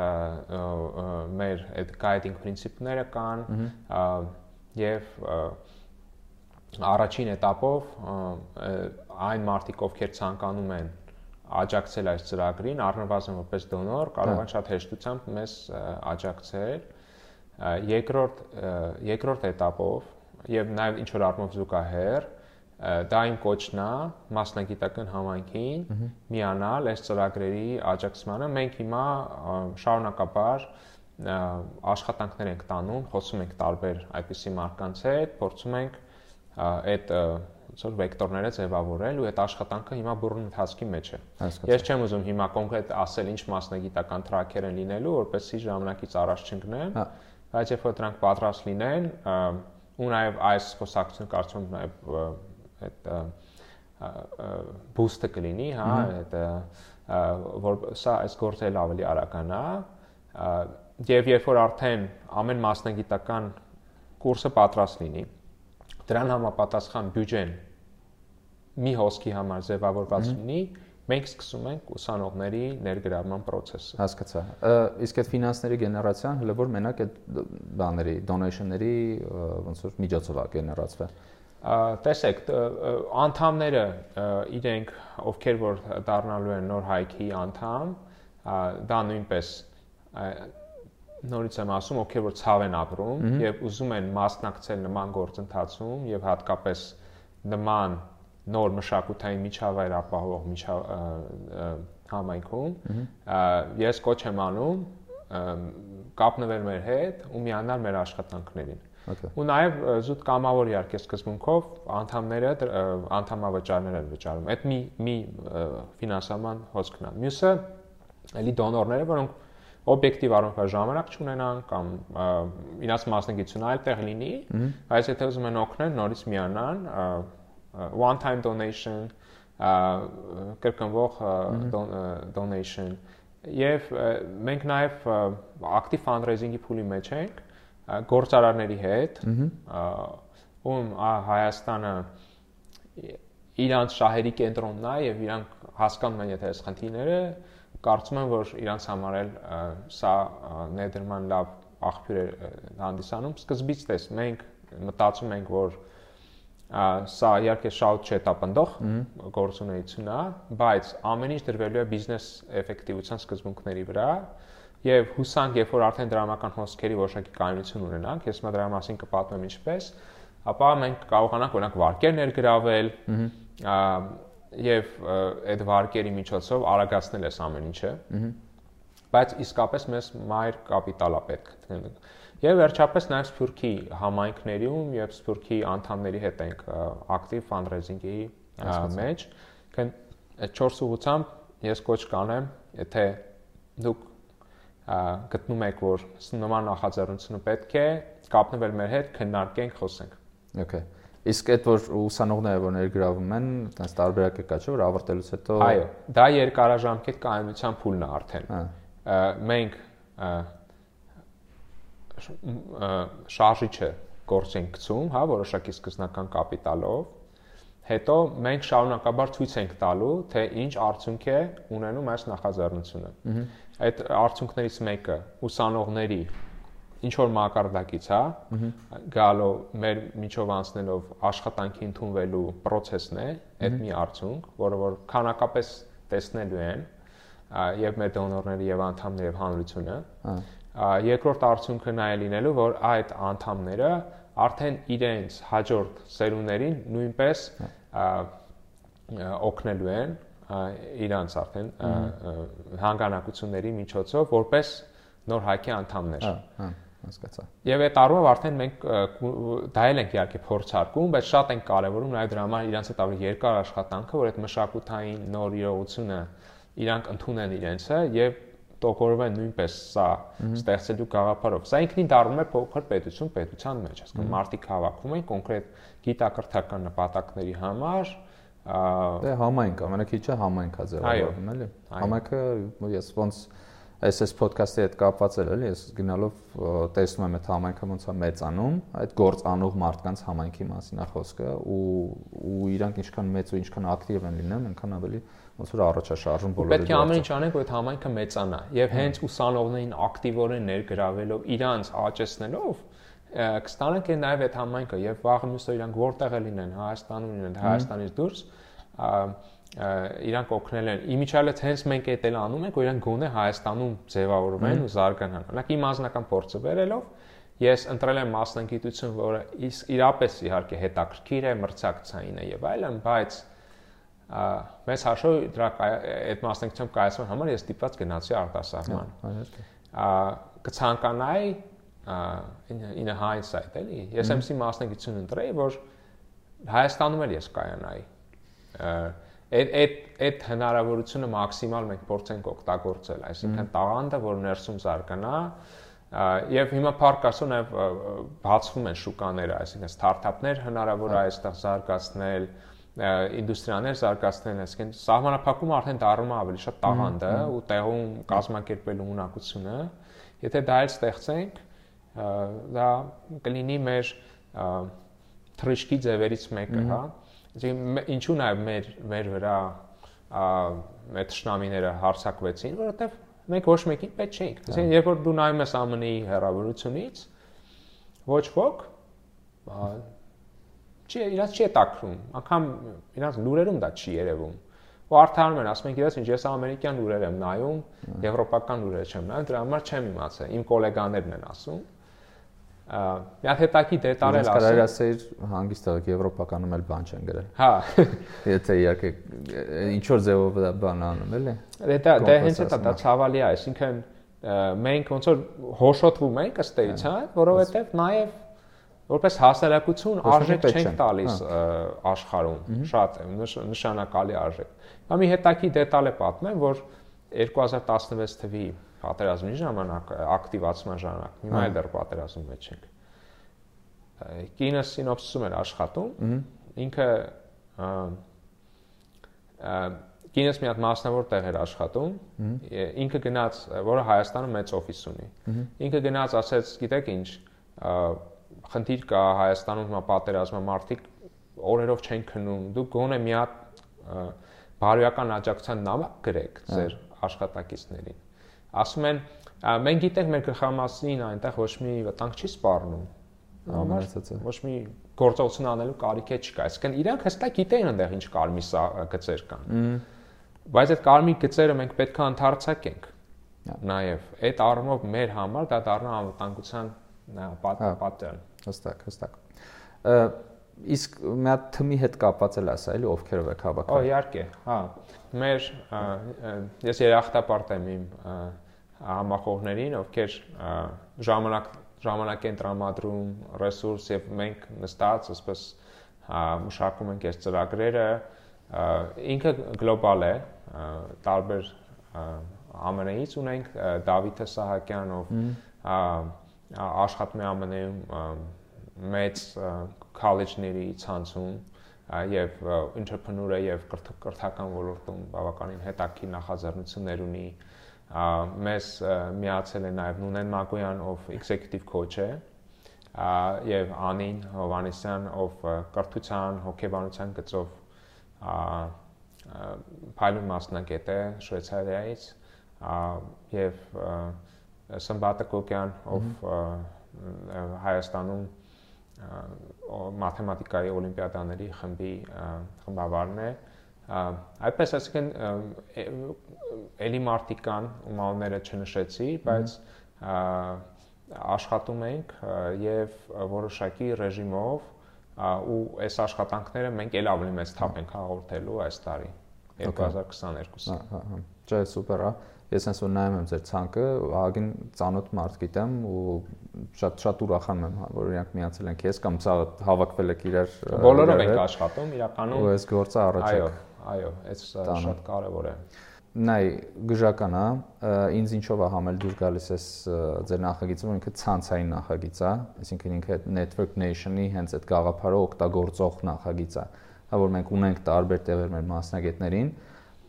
մեր այդ guiding principle-ները կան եւ առաջին этаպով այն մարդիկ, ովքեր ցանկանում են աջակցել այս ծրագրին, առնվազն որպես դոնոր կարող հա։ են շատ հեշտությամբ մեզ աջակցել երկրորդ երկրորդ этаպով եւ նաեւ ինչ որ արմով զուգահեռ դա իմ կոչն է մասնագիտական համայնքին միանալ այս ծրագրերի աջակցմանը մենք հիմա շարունակաբար աշխատանքներ ենք տանում խոսում ենք տարբեր այդպիսի մարկանց հետ փորձում ենք այդ ոնց որ վեկտորները ձևավորել ու այդ աշխատանքը հիմա բուրն ընթացքի մեջ է։ Ես չեմ ուզում հիմա կոնկրետ ասել ինչ մասնագիտական տրակեր են լինելու, որպեսզի ժամանակից առաջ չընկնեմ։ Հա բայց երբ որ դրանք պատրաստ լինեն, ու նաև այս խոսակցությունը կարծում եմ նաև այդ բուստը կլինի, հա, այդ որ սա այս գործը ավելի արականա, Եվ երբ որ արդեն ամեն մասնագիտական կուրսը պատրաստ լինի, դրան համապատասխան բյուջեն մի հոսքի համար ձևավորված լինի, մենք սկսում ենք ուսանողների ներգրավման process-ը։ Հասկացա։ Իսկ այդ ֆինանսների գեներացիան հələ որ մենակ այդ բաների, donation-ների ոնց որ միջոցով է գեներացվել տեսեք անդամները իրենք ովքեր որ դառնալու են նոր հայքի անդամ դա նույնպես նորից եմ ասում ովքեր որ ցավ են ապրում եւ ուզում են մասնակցել նման գործընթացում եւ հատկապես նման նոր մշակութային միջավայր ապահովող միջավ համայնքում ես կոչ եմ անում կապնվել մեր հետ ու միանալ մեր աշխատանքներին. Ու նաև զուտ կամավոր իհարկե սկզբունքով անդամները անդամավճարներ են վճարում։ Այդ մի մի ֆինանսական հոսքն է։ Մյուսը էլի դոնորները, որոնք օբյեկտիվ առումով ժամանակ չունենան կամ իրաց մասնագիտությունը այլ տեղ լինի, բայց եթե ուզում են օգնել, նորից միանան one time donation կրկնվող donation եւ մենք նաեւ ակտիվ fundraising-ի փուլի մեջ ենք գործարարների հետ ում Հայաստանը իրանց շահերի կենտրոնն է եւ իրանք հասկանում են եթե այս խնդիրները կարծում եմ որ իրանց համար էլ սա ներդրման լավ աղբյուր է հանդիսանում սկզբից տես մենք մտածում ենք որ սա իհարկե շատ չետապնդող գործունեություն է, բայց ամեն ինչ դրվելու է բիզնես էֆեկտիվության սկզբունքների վրա եւ հուսանք, երբ որ արդեն դրամական հոսքերի որոշակի կայունություն ունենանք, ես մա դրա մասին կպատմեմ ինչպես, ապա մենք կարողանանք օրինակ վարկեր ներգրավել եւ այդ վարկերի միջոցով արագացնել այս ամեն ինչը։ Բայց իսկապես մեզ մայր կապիտալ է պետք Եվ վերջապես նաև Սփյուռքի համայնքներում եւ Սփյուռքի անդամների հետ ենք ակտիվ fundraising-ի մեջ։ Քան այդ 4 ուղությամբ ես կոչ կանեմ, եթե դուք գտնում եք, որ նման նախաձեռնությունը պետք է, կապնվել մեր հետ, քննարկենք, խոսենք։ Okay։ Իսկ այդ որ ուսանողները որ ներգրավում են, այդպես տարբերակ է կա չէ՞ որ ավարտելուց հետո Այո, դա երկարաժամկետ կայունության փուլն է արդեն։ Մենք շարժիչը գործ ենք գցում, հա, որոշակի սկզբնական կապիտալով, հետո մենք շարունակաբար ցույց ենք տալու, թե ինչ արդյունք է ունենում այս նախաձեռնությունը։ Այդ արդյունքներից մեկը ուսանողների ինչ որ մակարդակից, հա, գալու մեր միջով անցնելով աշխատանքի ընդունվելու process-ն է, այդ մի արդյունք, որը որ քանակապես տեսնելու են եւ մեր դոնորները եւ անդամները եւ հանրությունը։ Հա երկրորդ արդյունքը նա է լինելու, որ այդ անդամները արդեն իրենց հաջորդ սերունդներին նույնպես օգնելու են իրանց արդեն հանգանակությունների միջոցով որպես նոր հայքի անդամներ։ Հա, հասկացա։ Եվ այդ առումով արդեն մենք դա էլ ենք իհարկե փորձարկում, բայց շատ ենք կարևորում նաև դրա համար իրանց հետ ավելի երկար աշխատանքը, որ այդ մշակութային նոր իրողությունը իրանք ընդունեն իրենցը եւ տոկորվեն նույնպես սա ստեղծելու գաղափարով։ Սա ինքնին դառնում է փոքր պետություն պետության մեջ, հասկանում մարդիկ հավաքվում են կոնկրետ գիտակրթական նպատակների համար, դե համայնք, ամենակիչը համայնք է ձևավորվում, էլի։ Համայնքը ես ոնց SS podcast-ի հետ կապված էլ էլի, ես գնալով տեսնում եմ այդ համայնքը ոնց է մեծանում, այդ գործ անող մարդկանց համայնքի մասին է խոսքը ու ու իրանք ինչքան մեծ ու ինչքան ակտիվ են լինում, այնքան ավելի ոնց որ առաջաշարժում բոլորը պետք է ամեն ինչ անենք որ այդ համայնքը մեծանա եւ հենց ուսանողներին ակտիվորեն ներգրավելով իրանց աճեցնելով կստանանք նաեւ այդ համայնքը եւ վաղը մյուսը իրանք որտեղ է լինեն Հայաստանում լինեն Հայաստանից դուրս իրանք օգնել են իմիջիալից հենց մենք այդ էլ անում ենք որ իրանք գոնե Հայաստանում ձևավորվեն ու զարգանան օրինակ իմ անձնական փորձը վերելով ես ընտրել եմ մասնագիտություն որը իրապես իհարկե հետաքրքիր է մրցակցային է եւ այլն բայց մեծ հաշվով դրա այդ մասնակցությամբ կայացման համար ես դիպված գնացի արտասահման։ Կցանկանայի in a hindsight էլի։ Ես MC մասնակցություն ընտրեի, որ Հայաստանում էլ ես կայանայի։ Այդ այդ այդ հնարավորությունը մաքսիմալ մենք փորձենք օգտագործել, այսինքն տաղանդը, որ ներսում զարգանա, եւ հիմա փառք ասո նաեւ բացվում են շուկաները, այսինքն ստարտափներ հնարավոր է այստեղ զարգացնել, ինդուստրիաներ զարգացնել, այսինքն սահմանափակումը արդեն դառնում է ավելի շատ տաղանդ է ու տեղում կազմակերպելու ունակությունը Եթե դա էլ ստեղծենք, դա կլինի մեր թրիշկի ձևերից մեկը, հա։ Այսինքն ինչու նաև մեր մեր վրա մեր ճշնամիները հարցակվեցին, որովհետև մենք ոչ մեկին պետք չէինք։ Այսինքն երբ որ դու նայում ես ԱՄՆ-ի հեռավորությունից, ոչ ոք չի իրաց չի տակրում, անգամ իրաց լուրերում դա չի երևում։ Ու արդարանում են, ասում են, գիտես ինչ, ես ամերիկյան լուրեր եմ նայում, եվրոպական լուրեր չեմ նայում, դրա համար չեմ իմացել։ Իմ գոլեգաներն են ասում մի հատ հետաքի դետալ էլ ասեմ։ Կարելի ասել հանգիստ եղեք եվրոպականում էլ բան չեն գրել։ Հա։ Եթե իհարկե ինչ որ ձևով դա բան անում էլի։ Դա դա հենց դա դա ցավալի է, այսինքն մենք ոնց որ հոշոտվում ենք ըստ էից, հա, որովհետև նաև որպես հասարակություն արժեք չենք տալիս աշխարհում շատ նշանակալի արժեք։ Հա մի հետաքի դետալ է պատմեմ, որ 2016 թվականի պատերազմի ժամանակ, ակտիվացման ժամանակ, հիմա էլ դեռ պատերազմի մեջ ենք։ Կինը սինոպսիսում էր աշխատում, ինքը կինս մի հատ մասնավոր տեղ էր աշխատում, ինքը գնաց, որը Հայաստանում մեծ օֆիս ունի։ Ինքը գնաց, ասեց, գիտեք ինչ, խնդիր կա Հայաստանում հիմա պատերազմը մարդիկ օրերով չեն քնում։ Դուք գոնե մի հատ բարոյական աջակցության նամակ գրեք ձեր աշխատակիցներին ասում են մենք գիտենք մեր գլխամասին այնտեղ ոչ մի վտանգ չի սպառնում համարցած ոչ մի գործողություն անելու կարիք է չկա այսինքն իրանք հստակ գիտեն այնտեղ ինչ կարմիր գծեր կան բայց այդ կարմիր գծերը մենք պետք է ընդարձակենք նաև այդ առումով մեր համար դա դառնա անվտանգության պատճառ հստակ հստակ իսկ մի հատ թմի հետ կապված էլ ասա, էլի ովքերով եք հավաքել։ Օ, իհարկե, հա։ Մեր ես երախտապարտ եմ իմ համախոհներին, ովքեր ժամանակ ժամանակ են տրամադրում, ռեսուրս եւ մենք նստած, ասես մշակում ենք այս ծրագրերը, ինքը գլոբալ է, տարբեր ԱՄՆ-ից ունենք Դավիթը Սահակյան, ով աշխատում է ԱՄՆ-ում մեծ քոլեջների ցանցում եւ entrepreneur է եւ կրթական ոլորտում բավականին հետաքրքիր նախաձեռնություններ ունի մեզ միացել է նաեւ Նունեն Մակոյան ով executive coach է եւ Անին Հովանեսյան ով կրթության հոգեբանության գծով փայլուն մասնակետ է Շվեյցարիայից եւ Սմբատը Կոկյան ով Հայաստանում մաթեմատիկայի օլիմպիադաների խմբի խմբավարն է այդպես ասեն էլի մարտիկան ումալները չնշեցի բայց աշխատում ենք եւ որոշակի ռեժիմով ու այս աշխատանքները մենք ել ավելի մեծ թափ ենք հաղորդելու այս տարի 2022 հա հա հա չէ սուպեր է ես հենց որ նայում եմ ձեր ցանկը, ահագին ծանոթ մարդ գիտեմ ու շատ շատ ուրախանում եմ, որ իրանք միացել են քեզ կամ սա հավաքվել եք իրար բոլորով ենք աշխատում իրականում ու այս գործը առաջ այո այո այս շատ կարևոր է նայ գժական է ինձ ինչով է համել դուր գալիս էս ձեր նախագիծը որ ինքը ցանցային նախագիծ է այսինքն ինքը network nation-ի հենց այդ գաղափարը օգտագործող նախագիծ է հա որ մենք ունենք տարբեր տեղեր մեր մասնագետներին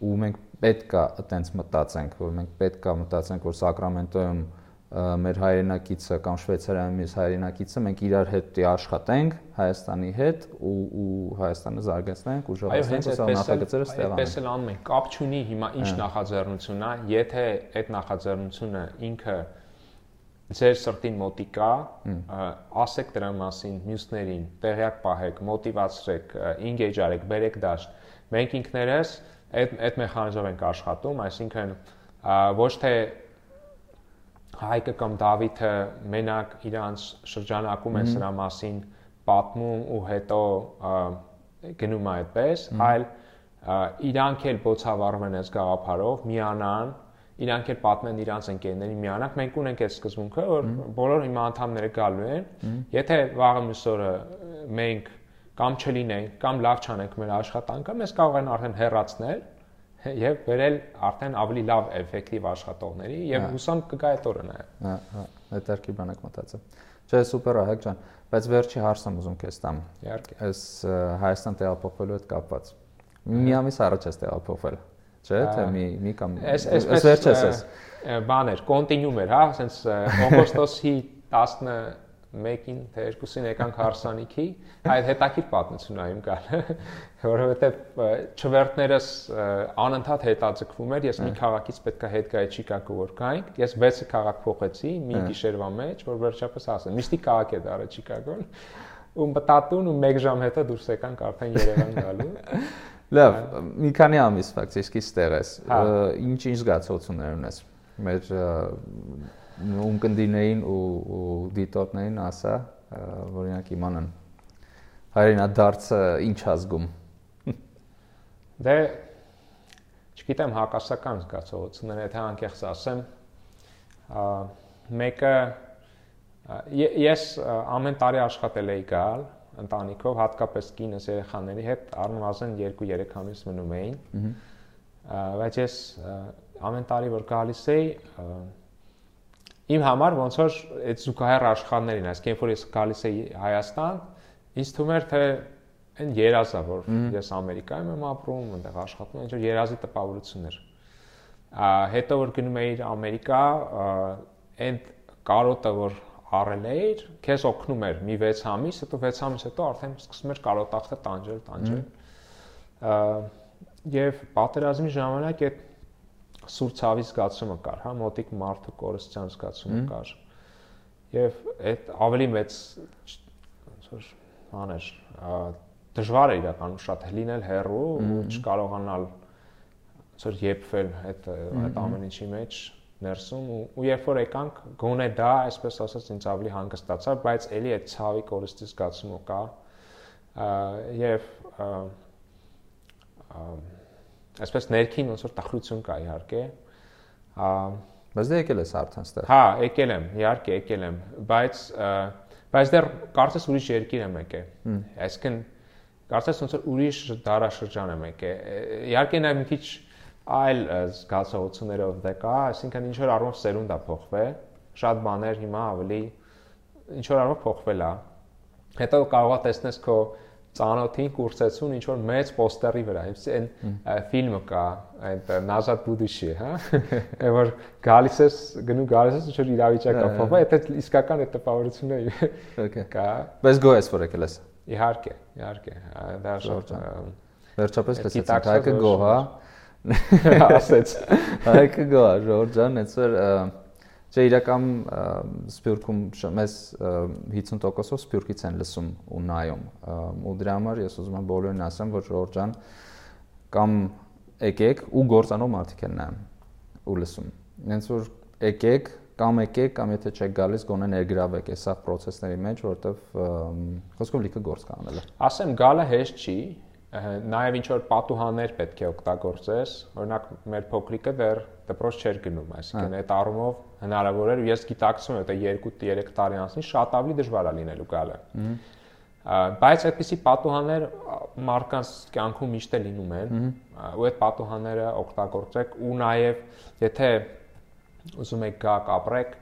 ու մենք պետքա այտենց մտածենք, որ մենք պետքա մտածենք, որ Սակրամենտոյում մեր հայրենակիցը կամ Շվեյցարիայում մեր հայրենակիցը մենք իրար հետ աշխատենք Հայաստանի հետ ու ու Հայաստանը զարգացնենք ու ժողովրդին սա նախագծերը ստեղանենք։ Այդպես էլ անում ենք։ Կապ չունի հիմա ինչ նախաձեռնությունն է, եթե այդ նախաձեռնությունը ինքը ձեր սրտին մոտիկա, ասեք դրա մասին մյուսներին, տեղյակ պահեք, մոտիվացրեք, engage արեք, բերեք դաշտ։ Մենք ինքներս այդ այդ մեխանիզմով ենք աշխատում, այսինքն ոչ թե Հայկը կամ Դավիթը մենակ իրանց շրջանակում են սրա մասին պատմում ու հետո գնում այդպես, այլ իրանք էլ բոցավառվում են այս գաղափարով, միանան, իրանք էլ պատմեն իրանց ընկերներին միանանք։ Մենք ունենք այս սկզբունքը, որ բոլոր հիմա անդամները գալու են։ Եթե վաղը մյուս օրը մենք կամ չլինենք, կամ լավ չանենք մեր աշխատանքը, մեզ կարող են արդեն հեռացնել եւ վերել արդեն ավելի լավ էֆեկտիվ աշխատողների եւ հա։ հուսամ կգա այդ օրը նաեւ։ Հա, հա, այդ երկի բանակ մտածեմ։ Չէ, սուպեր է, Հայկ ջան, բայց վերջի հարցը ուզում քեզ տամ։ Իհարկե։ Այս Հայաստան տեղափոխվելու հետ կապված։ Մի ամիս առաջ ես տեղափոխվել։ չէ՞, թե մի մի կամ Էս էսպես վերջես էս։ Բաներ, կոնտինյուում էր, հա, ասենց օգոստոսի 11-ին թե 2-ին եկանք հարսանիքի, այդ հետաքրիր պատմություն այում կար, որովհետև չվերտներս անընդհատ հետաձգվում էր, ես մի քաղաքից պետքա հետ գայի Չիկագո որ գայինք, ես 6 քաղաք փոխեցի մի գիշերվա մեջ, որ վերջապես ասեմ, միշտի քաղաք է դարը Չիկագոն ու մտածուն ու 1 ժամ հետո դուրս եկանք արդեն Երևան գալու։ Լավ, մի քանի ամիս ֆակտիսկի ստեղ ես։ հա։ Ինչ-ինչ զգացողություններ ունես։ Մեր ունկնդիներին ու ու դիտորդներին ասա, որ իրանք իմանան հայրենադարձը ինչ ազգում։ Դե չգիտեմ հակասական զգացողություններ, եթե անկեղծ ասեմ, մեկը ես ամեն տարի աշխատել էի գալ ընտանիքով, հատկապես կինս երեխաների հետ, առնվազն 2-3 ամիս մնում էին։ Բայց ես ամեն տարի որ գալիս էի, իմ համար ոնց որ այդ զուգահեռ աշխարհներին, այսինքն որ ես գալիս էի Հայաստան, ինձ թվում էր թե այն երազա որ ես Ամերիկայում եմ ապրում, այնտեղ աշխատում, ինչ որ երազի տպավորություն էր։ Հետո որ գնում էի Ամերիկա, այն կարոտը որ առել էիր, քեզ օգնում էր մի 6 ամիս, հետո 6 ամիս հետո արդեն սկսում էր կարոտախտը տանջել, տանջել։ Եվ պատերազմի ժամանակ այդ սուր ցավի զգացումը կար, հա, մոտիկ մարդու կորստյան զգացումը կար։ Եվ այդ ավելի մեծ ոնց որ բաներ, դժվար է իրականում շատ լինել հեռու ու չկարողանալ ոնց որ եփվել այդ այդ ամեն ինչի մեջ ներսում ու, ու երբ որ եկանք գոնե դա այսպես ասած ինձ ավելի հանգստացավ, բայց ելի այդ ցավի կորստի զգացումը կա եւ այսպես ներքին ոնց որ տխրություն կա իհարկե բայց դե եկել ես արդեն ստեղ հա եկել եմ իհարկե եկել եմ բայց բայց դեռ կարծես ուրիշ երկիր եմ եկել այսինքն կարծես ոնց որ ուրիշ դարաշրջան եմ եկել իհարկե նա մի քիչ այլ զգացողություններով դե կա, այսինքն ինչ որ առումով սերունդ է փոխվել, շատ բաներ հիմա ավելի ինչ որ առումով փոխվել է։ Հետո կարող է տեսնես քո ծանոթին կուրսեցուն ինչ որ մեծ պոստերի վրա, այն ֆիլմը կա, այդ Նազատ Բուդիշի, հա, որ գալիս ես, գնում գալիս ես ինչ որ իրավիճակ փոխվել, եթե իսկական այդ Okay։ Կա։ Բայց գոհ ես որ եկել ես։ Իհարկե, իհարկե, դա շատ վերջապես լսեցի, հայկը գոհ, հա ասեց հայկը գա ժորժ ջան այսօր չէ իրական սպյուրքում մեզ 50%-ով սպյուրքից են լսում ու նայում ու դրա համար ես ուզում եմ բոլորին ասեմ որ ջան կամ եկեք ու գործանող մարդիկ են նայում ու լսում հենց որ եկեք կամ եկեք կամ եթե չեք գալիս գոնե ներգրավեք այս սա process-ների մեջ որովհետև խոսքով լիքը գործ կանել է ասեմ գալը հեշտ չի Նաև ինչ որ պատուհաններ պետք է օգտագործես, օրինակ մեր փոքրիկը դեռ դպրոց չէր գնում, այսինքն այդ առումով հնարավոր էր, ես գիտակցում եմ, թե 2-3 տարի անցնի շատ ավելի դժվար է լինելու գալը։ Բայց այդպիսի պատուհաններ մարդկանց կյանքում միշտ է լինում են, ու այդ պատուհանները օգտագործեք ու նաև եթե ուզում եք գաք ապրեք,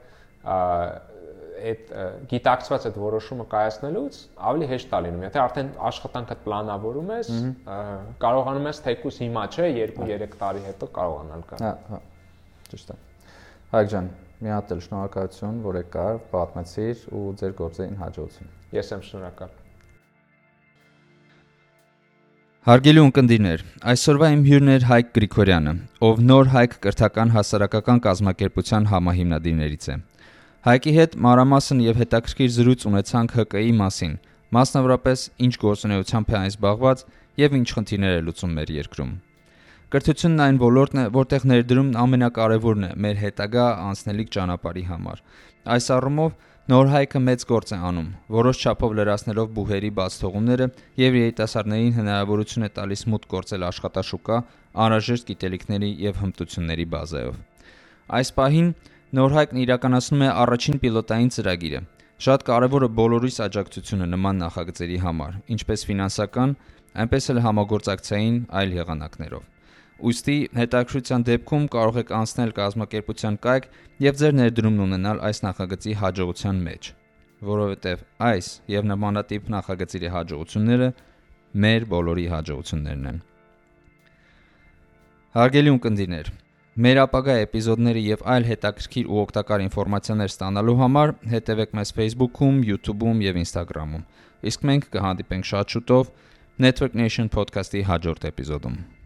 այդ գիտակցված այդ որոշումը կայացնելուց ավելի հեշտ է լինում։ Եթե արդեն աշխատանքդ պլանավորում ես, կարողանում ես թեկուս հիմա չէ, 2-3 տարի հետո կարողանալ գալ։ Հա, հա։ Ճիշտ է։ Հայկ ջան, մի հատ էլ շնորհակալություն, որ եկար, պատմեցիր ու ձեր գործերին հաջողություն։ Ես եմ շնորհակալ։ Հարգելի ունկնդիրներ, այսօրվա իմ հյուրն էր Հայկ Գրիգորյանը, ով նոր Հայկ կրթական հասարակական կազմակերպության համահիմնադիրներից է։ Հայկի հետ մանրամասն եւ հետաքրքիր զրույց ունեցանք ՀԿ-ի մասին, մասնավորապես ինչ գործունեությամբ է այն զբաղված եւ ինչ խնդիրներ է լուծում մեր երկրում։ Կրթությունն այն ոլորտն է, որտեղ ներդրումն ամենակարևորն է մեր հետագա անցնելիք ճանապարհի համար։ Այս առումով Նոր հայքը մեծ գործ է անում, որոշ չափով լրացնելով բուհերի բաց թողումները եւ երիտասարդներին հնարավորություն է տալիս մուտք գործել աշխատաշուկա անհրաժեշտ գիտելիքների եւ հմտությունների բազայով։ Այս պահին Նոր հայկն իրականացնում է առաջին պիլոտային ծրագիրը։ Շատ կարևոր է բոլորիս աջակցությունը նման նախագծերի համար, ինչպես ֆինանսական, այնպես էլ համագործակցային այլ եղանակներով։ Ոստի հետաքրության դեպքում կարող եք անցնել կազմակերպության կայք եւ ձեր ներդրումն ունենալ այս նախագծի հաջողության մեջ, որովհետեւ այս եւ նմանատիպ նախագծերի հաջողությունները մեր բոլորի հաջողություններն են։ Հարգելի ունկնդիրներ, մեր ապագա էպիզոդների եւ այլ հետաքրքիր ու օգտակար ինֆորմացիաներ ստանալու համար հետեւեք մեզ Facebook-ում, YouTube-ում եւ Instagram-ում։ Իսկ մենք կհանդիպենք շատ շուտով Network Nation podcast-ի հաջորդ էպիզոդում։